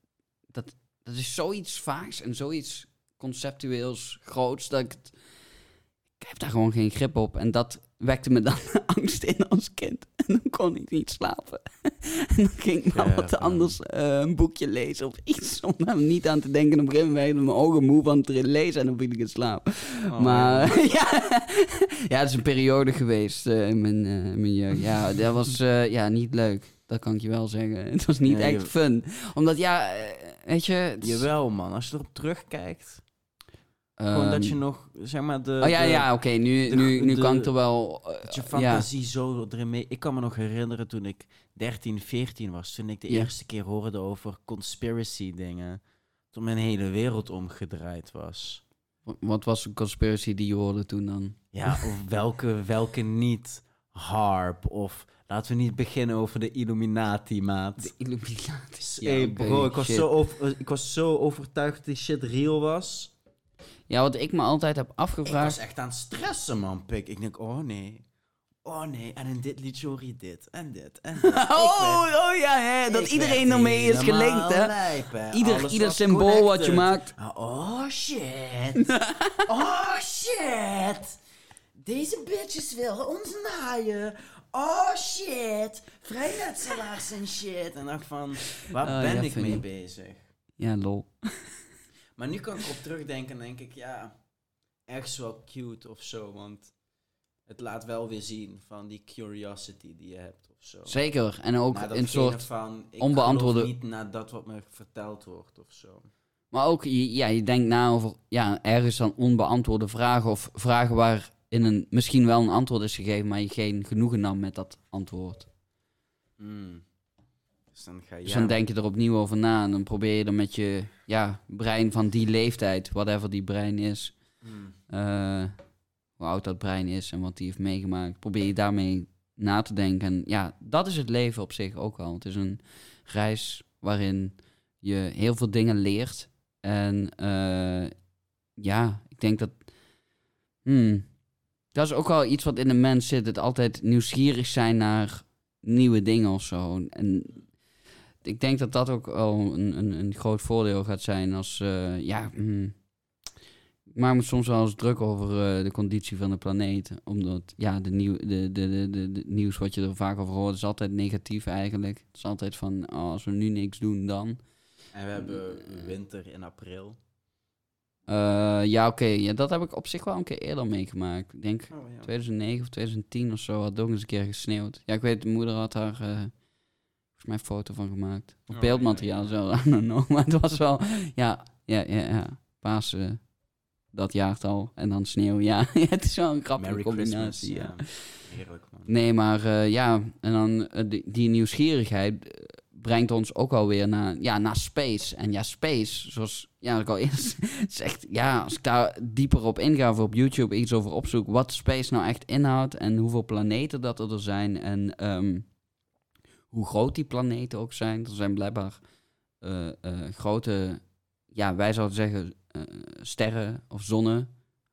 dat, dat is zoiets vaags en zoiets conceptueels groots. Dat ik het, ik heb daar gewoon geen grip op. En dat wekte me dan (laughs) angst in als kind. En dan kon ik niet slapen. (laughs) en dan ging ik maar Ja, wat anders eh, een boekje lezen of iets. Om daar niet aan te denken. En op een gegeven moment werden mijn ogen moe van het lezen. En dan viel ik in slaap. Oh, maar (laughs) ja. ja, het is een periode geweest eh, in, mijn, eh, mijn jeugd. Ja, dat was eh, ja, niet leuk. Dat kan ik je wel zeggen. (laughs) Het was niet Nee, echt je- fun. Omdat ja, weet je... het Jawel, man. Als je erop terugkijkt. Gewoon dat Ehm, je nog, zeg maar, de... Oh ja, de- ja, oké. nu, de- nu, nu de- kan ik er wel... Dat je ja. fantasie zo erin mee... Ik kan me nog herinneren toen ik 13, 14 was. Toen ik de Ja. eerste keer hoorde over conspiracy dingen. Toen mijn hele wereld omgedraaid was. Wat was een conspiracy die je hoorde toen dan? Ja, of (laughs) welke, welke niet. Harp of... Laten we niet beginnen over de Illuminati, maat. De Illuminati. hey, oké, bro, ik was, shit. zo over, ik was zo overtuigd dat die shit real was. Ja, wat ik me altijd heb Ik afgevraagd... was echt aan het stressen, man, pik. Ik denk, oh nee. Oh nee, en in dit liedje hoor je dit en dit en (laughs) dit. Oh, oh ja, hè, dat iedereen ermee is gelinkt, hè? lijp. Ieder, Alles ieder symbool wat je maakt. Oh shit. (laughs) oh shit. Deze bitches willen ons naaien. Oh shit. Vrijmetselaars en shit. En dacht van, waar Oh, ben ja, ik mee bezig? Ja, lol. Maar nu kan ik erop terugdenken en denk ik, ja, ergens wel cute of zo. Want het laat wel weer zien van die curiosity die je hebt of zo. Zeker. En ook een soort... van, ik onbeantwoorde- niet naar dat wat me verteld wordt of zo. Maar ook, ja, je denkt na over... Ja, ergens dan onbeantwoorde vragen. Of vragen waarin een, misschien wel een antwoord is gegeven... maar je geen genoegen nam met dat antwoord. Mm. Dus dan ga je... Dus dan denk je er opnieuw over na. En dan probeer je er met je ja, brein van die leeftijd... whatever die brein is... Mm. eh, hoe oud dat brein is en wat die heeft meegemaakt. Probeer je daarmee na te denken. En ja, dat is het leven op zich ook al. Het is een reis waarin je heel veel dingen leert. En eh, ja, ik denk dat... Hmm, dat is ook wel iets wat in de mens zit. Het altijd nieuwsgierig zijn naar nieuwe dingen of zo. En ik denk dat dat ook wel een, een, een groot voordeel gaat zijn als... eh, ja, hmm, maak me soms wel eens druk over eh, de conditie van de planeet. Omdat ja, de, nieuw, de, de, de, de, nieuws wat je er vaak over hoort is altijd negatief eigenlijk. Het is altijd van, oh, als we nu niks doen, dan. En we hebben winter in april. Eh, ja, oké. Ja, dat heb ik op zich wel een keer eerder meegemaakt. Ik denk Oh, ja. 2009 of 2010 of zo had het ook eens een keer gesneeuwd. Ja, ik weet, mijn moeder had haar... eh, volgens mij een foto van gemaakt. Of Oh, beeldmateriaal ja, zo, I don't know. Maar het was wel, ja, ja, ja, ja. Pasen, dat jaartal. En dan sneeuw, (laughs) ja. Het is wel een grappige Merry combinatie, ja. Ja. Heerlijk, man. Nee, maar eh, ja, en dan eh, die, die nieuwsgierigheid eh, brengt ons ook alweer naar, ja, naar space. En ja, space, zoals ja, ik al eerst (laughs) zeg, ja, als ik daar dieper op inga of op YouTube iets over opzoek, wat space nou echt inhoudt en hoeveel planeten dat er zijn en ehm, hoe groot die planeten ook zijn. Er zijn blijkbaar grote, ja, wij zouden zeggen eh, sterren of zonnen.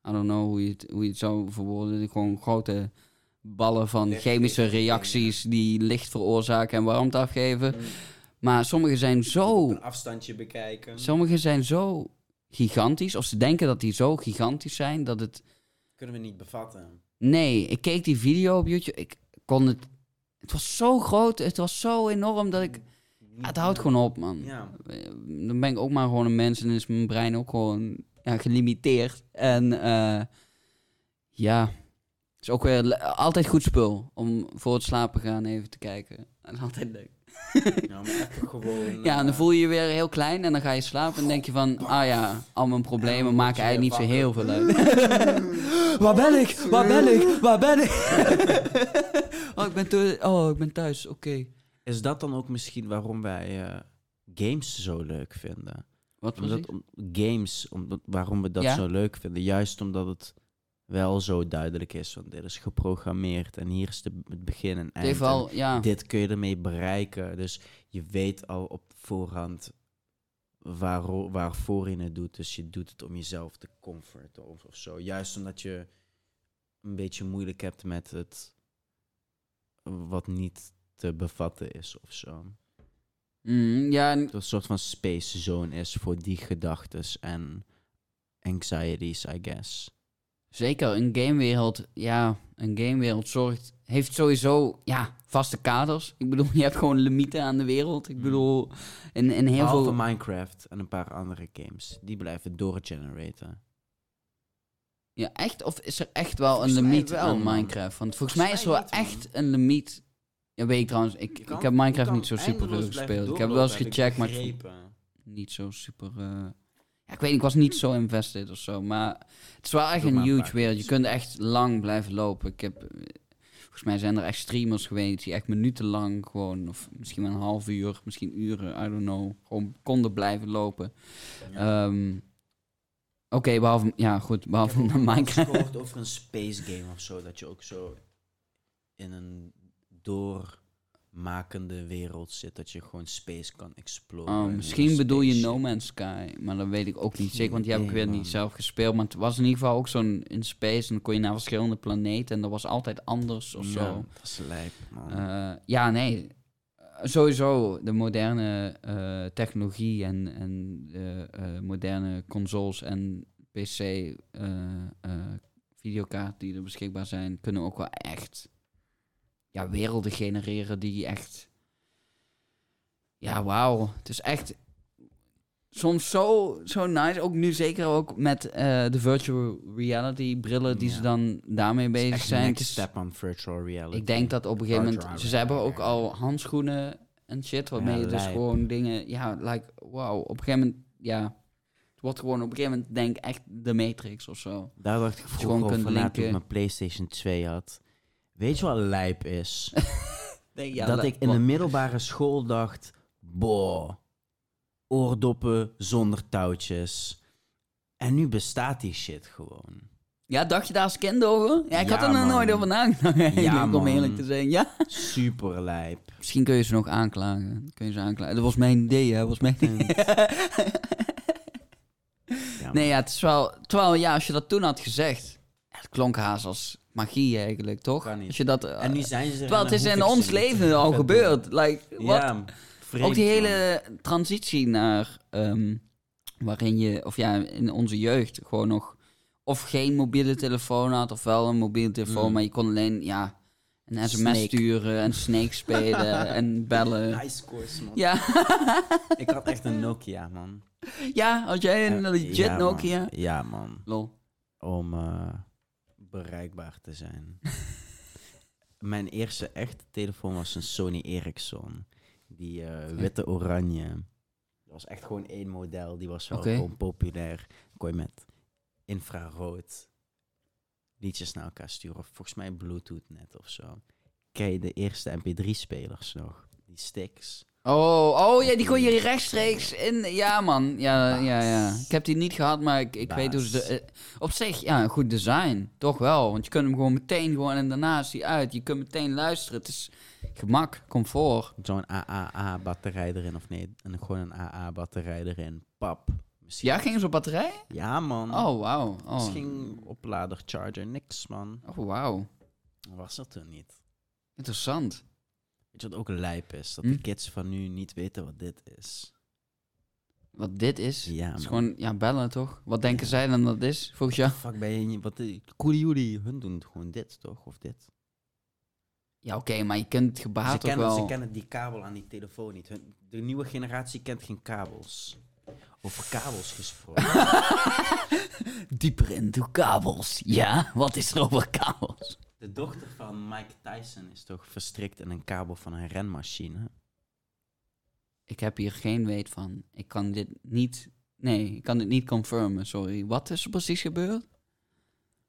I don't know hoe je het, hoe je het zou verwoorden. Gewoon grote ballen van chemische reacties die licht veroorzaken en warmte afgeven. Mm. Maar sommige zijn zo, een afstandje bekijken. sommige zijn zo gigantisch, of ze denken dat die zo gigantisch zijn dat het. Kunnen we niet bevatten. Nee, ik keek die video op YouTube. Ik kon het. Het was zo groot, het was zo enorm dat ik. Het houdt gewoon op, man. Ja. Dan ben ik ook maar gewoon een mens en is mijn brein ook gewoon ja, gelimiteerd. En eh, ja, het is ook weer altijd goed spul om voor het slapen gaan even te kijken. Dat is altijd leuk. ja, maar gewoon... (laughs) Ja, en dan eh, voel je je weer heel klein en dan ga je slapen en denk je van, ah ja, al mijn problemen En maken eigenlijk niet zo heel veel uit. (laughs) Waar ben ik? Waar ben ik? (laughs) Waar ben ik? oh, ik ben, oh, ik ben thuis, oké. Is dat dan ook misschien waarom wij eh, games zo leuk vinden? Wat? Omdat, om, games, omdat, waarom we dat Ja? zo leuk vinden. Juist omdat het wel zo duidelijk is. Want dit is geprogrammeerd en hier is de, het begin en eind. heeft wel, en ja, Dit kun je ermee bereiken. Dus je weet al op voorhand waar, waarvoor je het doet. Dus je doet het om jezelf te comforten of, of zo. Juist omdat je een beetje moeilijk hebt met het wat niet te bevatten is of zo. Mm, ja, en- Dat een soort van space zone is voor die gedachtes en anxieties, I guess. zeker. Een gamewereld, ja, een gamewereld zorgt, heeft sowieso, ja, vaste kaders. Ik bedoel, (laughs) je hebt gewoon limieten aan de wereld. Ik Mm. bedoel, in, in heel Behalve veel... Minecraft en een paar andere games. Die blijven doorgeneraten. Ja, echt? Of is er echt wel Volgens een limiet wel, aan. Minecraft? Want volgens, Volgens mij is er wel echt een limiet. Ja, weet ik trouwens. Ik, ik heb Minecraft niet zo super gespeeld. Ik heb wel eens gecheckt, maar ik niet zo super... eh, Ja, ik weet niet, ik was niet zo invested of zo. Maar het is wel echt een huge wereld. Je kunt echt lang blijven lopen. Ik heb... eh, Volgens mij zijn er echt streamers geweest die echt minutenlang gewoon... Of misschien wel een half uur, misschien uren, I don't know. Gewoon konden blijven lopen. Ja. Ehm, Oké, behalve... Ja, goed, Ik behalve heb (laughs) Minecraft. gehoord over een space game of zo. Dat je ook zo in een doormakende wereld zit. Dat je gewoon space kan exploren. Oh, misschien bedoel je No. Man's Sky, maar dat weet ik ook niet zeker, want die heb ik weer niet zelf gespeeld. Maar het was in ieder geval ook zo'n in space en dan kon je naar verschillende planeten en dat was altijd anders of Ja, zo. dat is lijp, man. Eh, ja, nee. Sowieso de moderne eh, technologie en, en de eh, moderne consoles en PC eh, videokaarten die er beschikbaar zijn, kunnen ook wel echt ja, werelden genereren die echt. Ja, wauw. Het is echt soms zo, zo nice. Ook nu zeker ook met eh, de virtual reality brillen die Ja. ze dan daarmee bezig zijn. next step on virtual reality. ik denk dat op een gegeven moment... Virtual Ze hebben ook al handschoenen en shit, waarmee Ja, je dus lijp. gewoon dingen... Ja, like, wauw. Op een gegeven moment, ja... Het wordt gewoon op een gegeven moment, denk ik, echt de Matrix of zo. Daar dacht ik vroeger over na toen ik mijn PlayStation 2 had. Weet je wat lijp is? (laughs) ja, dat ik in de middelbare school dacht... Boah, oordoppen zonder touwtjes. En nu bestaat die shit gewoon. Ja, dacht je daar als kind over? Ja, ik had Ja, er nog nooit over nagedacht, (laughs) eigenlijk, om eerlijk te zijn. Ja. Super lijp. Misschien kun je ze nog aanklagen. Kun je ze aanklagen. Dat was mijn idee, hè. Dat was mijn idee. Ja, Nee, ja, het is wel... Terwijl, ja, als je dat toen had gezegd... ja, Het klonk haast als magie eigenlijk, toch? Kan niet. Als je dat... eh, En nu zijn ze er Terwijl het is in ons leven al gebeurd. Like, wat? Ja, vreemd, Ook die man. hele transitie naar... ehm, waarin je... Of ja, in onze jeugd gewoon nog... Of geen mobiele telefoon had, of wel een mobiele telefoon. Mm. Maar je kon alleen, ja... Een sms Snake. sturen en Snake spelen (laughs) en bellen. High scores, man. Ja, Ik had echt een Nokia, man. ja, had jij een Eh, legit ja, man. Nokia? Ja, man. Lol. Om eh, bereikbaar te zijn. (laughs) Mijn eerste echte telefoon was een Sony Ericsson. Die eh, witte-oranje. Dat was echt gewoon één model. Die was wel Oké. gewoon populair. Kon je met infrarood liedjes naar elkaar sturen. Of volgens mij Bluetooth net of zo. Ken je de eerste MP3-spelers nog? Die sticks. Oh, oh ja, die kon je rechtstreeks in. Ja, man. Ja, ja, ja. Ik heb die niet gehad, maar ik, ik weet hoe ze. De- eh, op zich, ja, een goed design. Toch wel. Want je kunt hem gewoon meteen gewoon en daarna is die uit. Je kunt meteen luisteren. Het is gemak, comfort. Zo'n AAA-batterij erin, of nee, en gewoon een AA-batterij erin. Pap. Misschien. Ja, gingen ze op batterij? Ja, man. Oh, wauw. Oh. Misschien oplader, charger, niks, man. oh, wauw. Was dat toen niet? Interessant. Weet je wat ook lijp is? Dat Hm? de kids van nu niet weten wat dit is. Wat dit is. Ja, is gewoon, ja, bellen toch? Wat denken zij dan dat is, volgens jou? Fuck, ben je. Wat, jullie, hun doen gewoon dit, toch? Of dit. Ja, oké, maar je kunt het gebaar ze, toch kennen, wel... ze kennen die kabel aan die telefoon niet. Hun, de nieuwe generatie kent geen kabels. Over kabels gesproken. (laughs) Dieper in de kabels. Ja, wat is er over kabels? De dochter van Mike Tyson is toch verstrikt in een kabel van een renmachine? Ik heb hier geen weet van. Ik kan dit niet... Nee, ik kan dit niet confirmen, sorry. Wat is er precies gebeurd?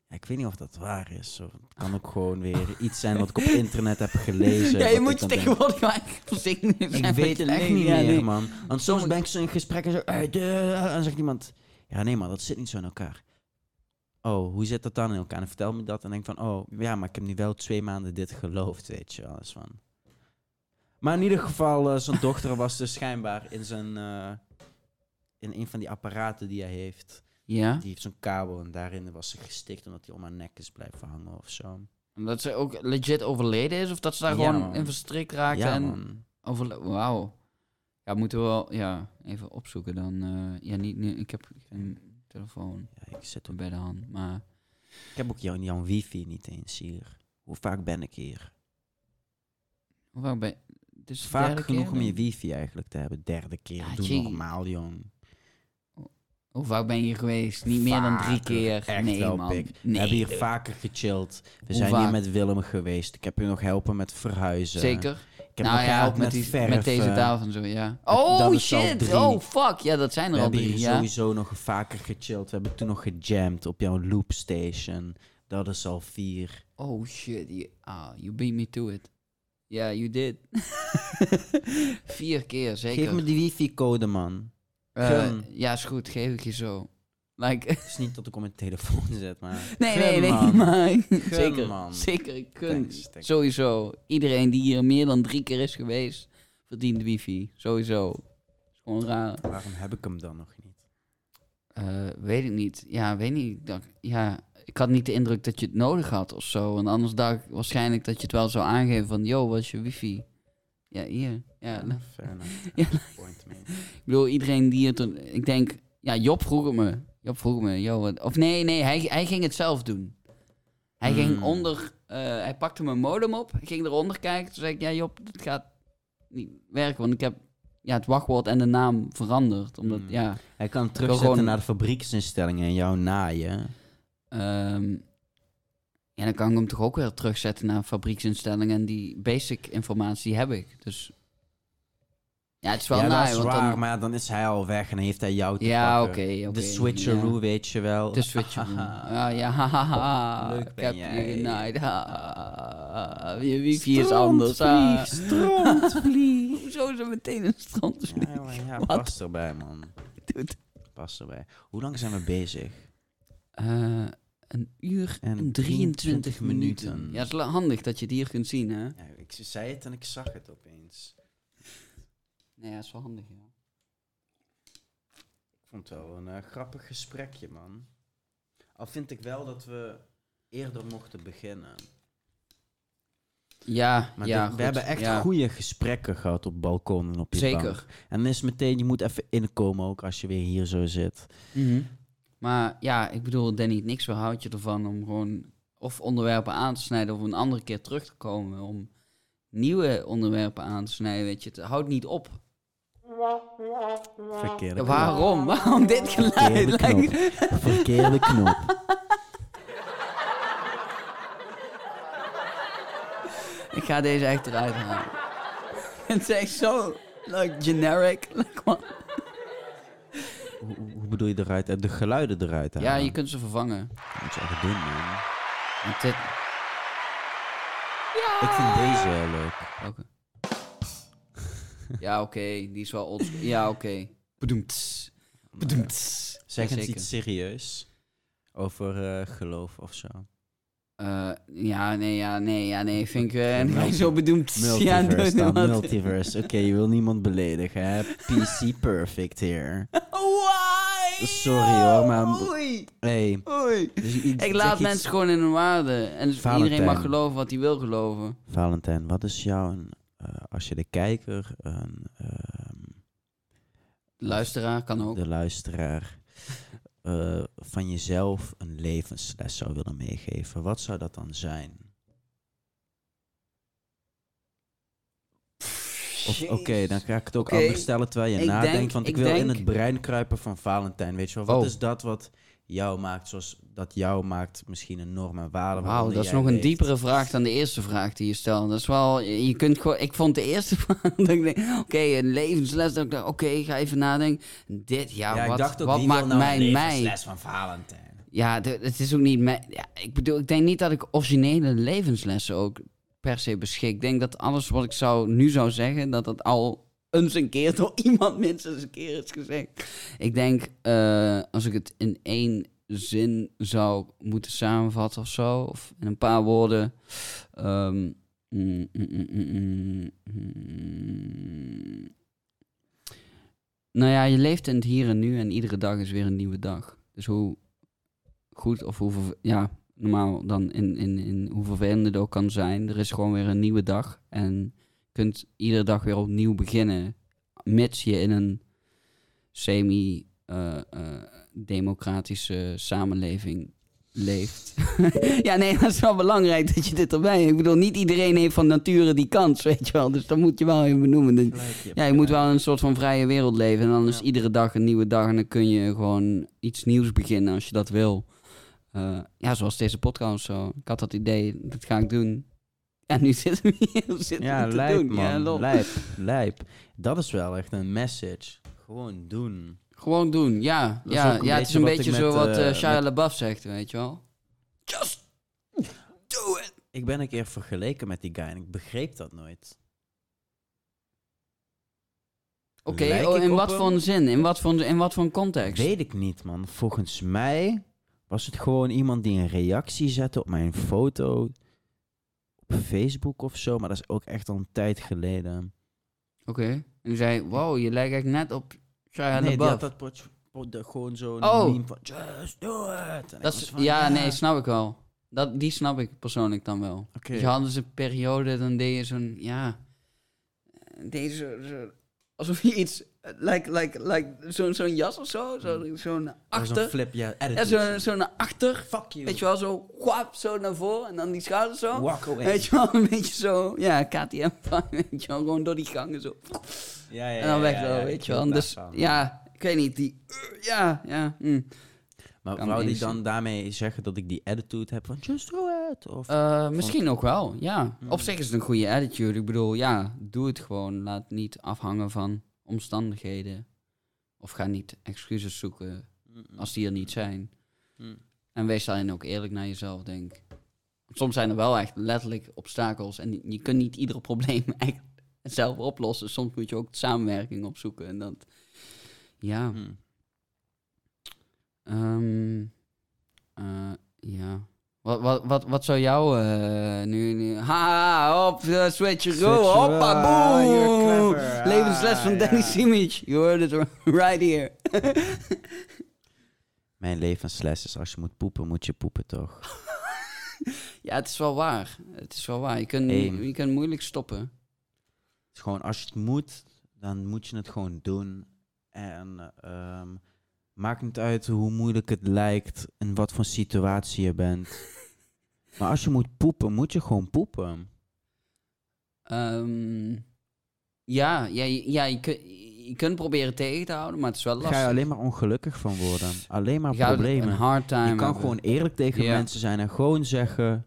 Ja, ik weet niet of dat waar is. Of het kan ook gewoon weer iets zijn wat ik op internet heb gelezen. ja, je moet je tegenwoordig maar echt voorzichtig zijn Ik weet het echt niet meer, nee. man. Want soms ben ik zo in gesprek en zo... "Hey, de-" en dan zegt iemand... Ja, nee, man, dat zit niet zo in elkaar. Oh, hoe zit dat dan in elkaar? En vertel me dat en denk van... Oh, ja, maar ik heb nu wel twee maanden dit geloofd, weet je wel. eens van. Maar in ieder geval, eh, zijn dochter was dus schijnbaar in zijn... eh, in een van die apparaten die hij heeft. Ja? Die heeft zo'n kabel en daarin was ze gestikt... omdat hij om haar nek is blijven hangen of zo. Dat ze ook legit overleden is? Of dat ze daar Ja, gewoon man. in verstrikt raakte? Ja, en overle- Wauw. Ja, moeten we wel ja, even opzoeken dan. eh, ja, niet, ik heb geen telefoon Ja, ik zit op... bij de hand, maar... Ik heb ook jouw, jouw wifi niet eens hier. Hoe vaak ben ik hier? Hoe vaak ben de Vaak genoeg keer, om je wifi eigenlijk te hebben. Derde keer. Ja, Doe jee. normaal, jong. Hoe vaak ben je hier geweest? Niet meer dan drie keer. Echt nee, wel, man. pik. Nee, we hebben hier dude. vaker gechilled. We Hoe zijn vaak? hier met Willem geweest. Ik heb je nog helpen met verhuizen. Zeker. Ik heb nou nog ja, met, met, die, verven. met deze tafel en zo, ja. Oh shit, oh fuck. Ja, dat zijn We er al hebben drie, hier ja. sowieso nog vaker gechilled. We hebben toen nog gejamd op jouw loopstation. Dat is al vier. Oh shit, you, ah, you beat me to it. Ja, you did. (laughs) Vier keer, zeker. Geef me die wifi-code, man. Eh, ja, is goed, geef ik je zo. Like, Het is niet dat ik op mijn telefoon (laughs) zet, maar... nee, Gun, nee, nee, man. maar zeker, man. zeker. Thanks, thanks. Sowieso. Iedereen die hier meer dan drie keer is geweest, verdient wifi. Sowieso. is gewoon raar. Waarom heb ik hem dan nog niet? Eh, weet ik niet. Ja, weet niet. Ja, ik had niet de indruk dat je het nodig had of zo. En anders dacht ik waarschijnlijk dat je het wel zou aangeven van... Yo, wat is je wifi? Ja, hier. Ja, Fair enough. (laughs) Ja. Point ik bedoel, iedereen die het... Ik denk... Ja, Job vroeg het me. Job vroeg het me. Wat, of nee, nee, hij, hij ging het zelf doen. Hij ging Hmm. onder... eh, hij pakte mijn modem op. Ging eronder kijken. Toen zei ik, ja Job, dat gaat niet werken. Want ik heb ja, het wachtwoord en de naam veranderd. Omdat, Hmm. ja... Hij kan terugzetten gewoon- naar de fabrieksinstellingen en jou naaien. Ehm ja, dan kan ik hem toch ook weer terugzetten naar fabrieksinstellingen. En die basic informatie heb ik. Dus ja, het is wel ja, naai, dat is want dan- maar dan is hij al weg en heeft hij jou te Ja, oké. De switcheroo, ja. weet je wel. De switcheroo. (laughs) ja, ja. Leuk ik ben heb jij. je genaaid. Je wifi is anders. Strandvlieg, strandvlieg. (laughs) Hoezo is er meteen een strandvlieg? Ja, maar ja, Wat? pas erbij, man. Dude. Pas erbij. Hoe lang zijn we bezig? Eh, een uur En en 23 23 minuten. minuten. Ja, het is handig dat je het hier kunt zien, hè? Ja, ik zei het en ik zag het opeens. Nee, het is wel handig, ja. Ik vond het wel een eh, grappig gesprekje, man. Al vind ik wel dat we eerder mochten beginnen. Ja, Maar ja, dit- goed. we hebben echt ja. goede gesprekken gehad op balkon en op je Zeker. bank. En dan is meteen, je moet even inkomen ook als je weer hier zo zit. Mhm. Maar ja, ik bedoel, Danny, niks weerhoudt je ervan om gewoon of onderwerpen aan te snijden of een andere keer terug te komen om nieuwe onderwerpen aan te snijden, weet je. Het houdt niet op. Verkeerde Ja, knop. waarom? (laughs) Waarom dit geluid? Verkeerde knop. Verkeerde knop. (laughs) ik ga deze echt eruit halen. (laughs) het is echt zo, like, generic. Like? Hoe, bedoel je eruit? De geluiden eruit halen? ja, je kunt ze vervangen. Dat moet je echt doen, man. Want dit... Ik vind deze leuk. Welke? (laughs) ja, oké, die is wel old school. Ja, oké. Bedoemts. Bedoemts. Zeg eens iets serieus over eh, geloof of zo. Eh, ja, nee, ja, nee, ja, nee, vind ik niet Multi- zo bedoemd. (laughs) Ja, Multiverse doe dan, multiverse. Oké, je wil niemand beledigen, hè? (laughs) PC perfect here. Why? Sorry, hoor, maar- Oei, Hey, oei. dus Ik laat iets- mensen gewoon in hun waarde. En dus Valentijn. iedereen mag geloven wat hij wil geloven. Valentijn, wat is jouw, als je de kijker, een, ehm, Luisteraar kan ook. de luisteraar, eh, van jezelf een levensles zou willen meegeven, wat zou dat dan zijn? Oké, dan ga ik het ook anders stellen terwijl je ik nadenkt. denk- want ik, ik wil in het brein kruipen van Valentijn. Weet je wel, wat Oh. is dat wat jou maakt, zoals dat jou maakt misschien een norm en waarde? Wauw, dat is nog een leeft? diepere vraag dan de eerste vraag die je stelt. Dat is wel, je kunt gewoon, ik vond de eerste (laughs) vraag, dat ik denk, oké, een levensles, oké, ga even nadenken. Dit, ja, Ja, wat, ik dacht ook, wat maakt nou mij een mij? van Valentijn? Ja, het is ook niet mijn, ja, ik bedoel, ik denk niet dat ik originele levenslessen ook per se beschik. Ik denk dat alles wat ik zou, nu zou zeggen, dat dat al eens een keer door (laughs) iemand minstens een keer is gezegd. Ik denk, eh, als ik het in één zin zou moeten samenvatten of zo, of in een paar woorden. ehm, mm, mm, mm. Nou ja, je leeft in het hier en nu en iedere dag is weer een nieuwe dag. Dus hoe goed of hoe ja, normaal dan in, in, in hoe vervelend het ook kan zijn, er is gewoon weer een nieuwe dag. En kunt iedere dag weer opnieuw beginnen, mits je in een semi-democratische samenleving leeft. (laughs) ja, nee, dat is wel belangrijk dat je dit erbij Ik bedoel, niet iedereen heeft van nature die kans, (laughs) weet je wel. Dus dat moet je wel even benoemen. Ja, je moet wel in een soort van vrije wereld leven. En dan is Ja. iedere dag een nieuwe dag. En dan kun je gewoon iets nieuws beginnen als je dat wil. Eh, ja, zoals deze podcast zo. Ik had dat idee, dat ga ik doen. En nu zitten we hier (laughs) zitten Ja, te lijp doen. man. Ja, lol. lijp, (laughs) lijp. Dat is wel echt een message. Gewoon doen. Gewoon doen, ja. Dat ja, ja het is een beetje zo met, wat eh Shia met- LaBeouf zegt, weet je wel. Just do it. Ik ben een keer vergeleken met die guy en ik begreep dat nooit. Oké, oh, in wat voor een zin? In wat voor, in wat voor context? Weet ik niet, man. Volgens mij was het gewoon iemand die een reactie zette op mijn foto op Facebook of zo. Maar dat is ook echt al een tijd geleden. Oké. En zei, wow, je lijkt echt net op Shia nee, die LaBeouf. had dat pot- de- gewoon zo'n Oh. meme van just do it. Dat is, van, ja, nee, snap ik wel. Dat, die snap ik persoonlijk dan wel. Oké. Dus je hadden ze een periode, dan deed je zo'n, ja... Zo, zo- alsof je iets, eh, like, like, like, zo'n zo'n jas of zo, zo, zo'n Dat was een achter. flip, ja. Zo'n zo'n achter, Fuck you. weet je wel, zo, guap, zo naar voren en dan die schouders zo. Walk away. Weet je wel, een beetje zo, ja, KTM, (laughs) weet je wel, gewoon door die gangen zo. ja, ja, En dan weg ja, zo, weet je wel. Dus ja, ik weet niet, die, uh, ja, ja, hm. Maar Kan wou die dan daarmee zeggen dat ik die attitude heb van just do it? Of, Eh, misschien ook wel, ja. Hmm. Op zich is het een goede attitude. Ik bedoel, ja, doe het gewoon. Laat niet afhangen van omstandigheden. Of ga niet excuses zoeken als die er niet zijn. mm. En wees daarin ook eerlijk naar jezelf, denk. Soms zijn er wel echt letterlijk obstakels. En je kunt niet ieder (laughs) probleem echt zelf oplossen. Soms moet je ook samenwerking opzoeken. En dat, ja. Mm. Ehm, eh, ja. Wat, wat, wat, wat zou jou eh, nu, nu... Ha, op, uh, switch, go, hoppa, Ah, boom. Levensles van Ah, Danny ja. Simic. You heard it (laughs) right here. (laughs) Mijn levensles is als je moet poepen, moet je poepen toch? (laughs) ja, het is wel waar. Het is wel waar. Je kunt, Eén. je kunt moeilijk stoppen. Het is gewoon als je het moet, dan moet je het gewoon doen. En ehm, maakt niet uit hoe moeilijk het lijkt en wat voor situatie je bent. (laughs) maar als je moet poepen, moet je gewoon poepen. Ehm, ja, ja, je- ja je, kun, je kunt proberen tegen te houden, maar het is wel lastig. ga je alleen maar ongelukkig van worden. Alleen maar problemen. Een hard time Je kan hebben. gewoon eerlijk tegen Ja. mensen zijn en gewoon zeggen: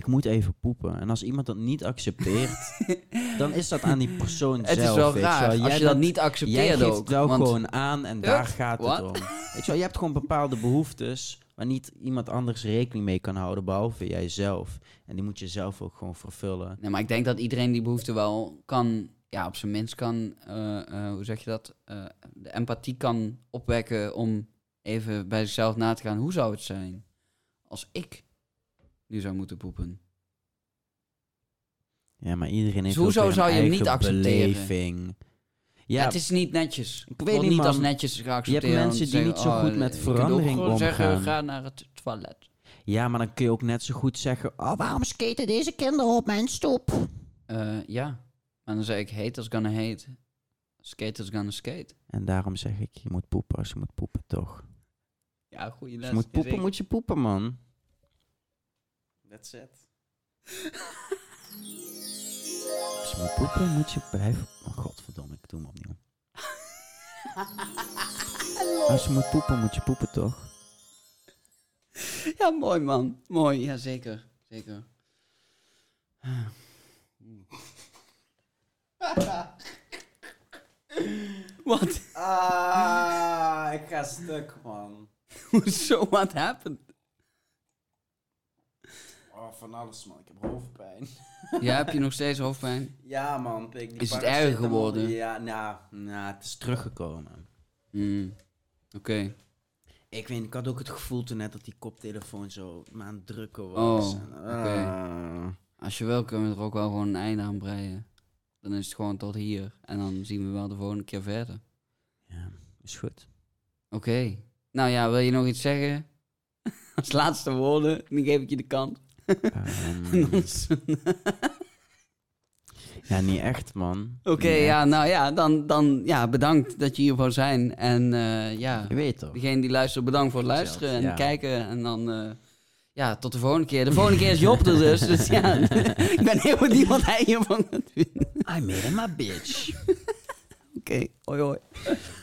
ik moet even poepen. En als iemand dat niet accepteert, (laughs) dan is dat aan die persoon Het zelf. is wel raar als Jij je dat niet Jij accepteert geeft ook. het wel want- gewoon aan en daar gaat What? het om. Weet je wel, je hebt gewoon bepaalde behoeftes waar niet iemand anders rekening mee kan houden, behalve jijzelf. En die moet je zelf ook gewoon vervullen. Nee, maar ik denk dat iedereen die behoefte wel kan, ja, op zijn minst kan, eh, eh, hoe zeg je dat, Eh, de empathie kan opwekken om even bij zichzelf na te gaan. Hoe zou het zijn als ik nu zou moeten poepen? Ja, maar iedereen heeft hoezo ook weer zou je hem eigen niet accepteren? beleving. Ja, Ja, het is niet netjes. Ik Ik weet niet, man. als netjes geaccepteerd. Je hebt mensen die niet zo goed oh, met je kunt ook verandering gewoon zeggen, omgaan. ga naar het toilet. ja, maar dan kun je ook net zo goed zeggen... Oh, waarom skaten deze kinderen op mijn stoep? Eh, ja, maar dan zeg ik, haters gonna hate, skaters gonna skate. En daarom zeg ik, je moet poepen als je moet poepen, toch? Ja, goede les. je moet poepen, moet je poepen, man. That's it. Als je moet poepen, moet je blijven... Oh, godverdomme, ik doe hem opnieuw. Als je moet poepen, moet je poepen, toch? Ja, mooi man. Mooi, ja zeker. Zeker. (laughs) Wat? Ah, ik ga stuk, man. (laughs) Hoezo? What happened? Oh, van alles, man. Ik heb hoofdpijn. (laughs) Ja, heb je nog steeds hoofdpijn? Ja, man. die Is het erger geworden? Ja, nou, nou, het is teruggekomen. Hmm. Oké. Ik weet, ik had ook het gevoel toen net dat die koptelefoon zo me aan het drukken was. Oh, oké. ah. Als je wil, kunnen we er ook wel gewoon een einde aan breien. Dan is het gewoon tot hier. En dan zien we wel de volgende keer verder. Ja, is goed. Oké. Nou ja, wil je nog iets zeggen? (laughs) Als laatste woorden, dan geef ik je de kant. Ehm, (laughs) (laughs) ja, niet echt, man. Oké, ja, echt. nou ja, dan, dan ja, bedankt dat je hier wou zijn. En eh, ja, Je weet toch? degene die luistert, bedankt voor het luisteren en Ja. kijken. En dan, eh, ja, tot de volgende keer. De volgende keer is Job er dus. Dus ja, (laughs) ik ben heel benieuwd wat hij hiervan gaat vinden. I made him a bitch. Oké, hoi hoi.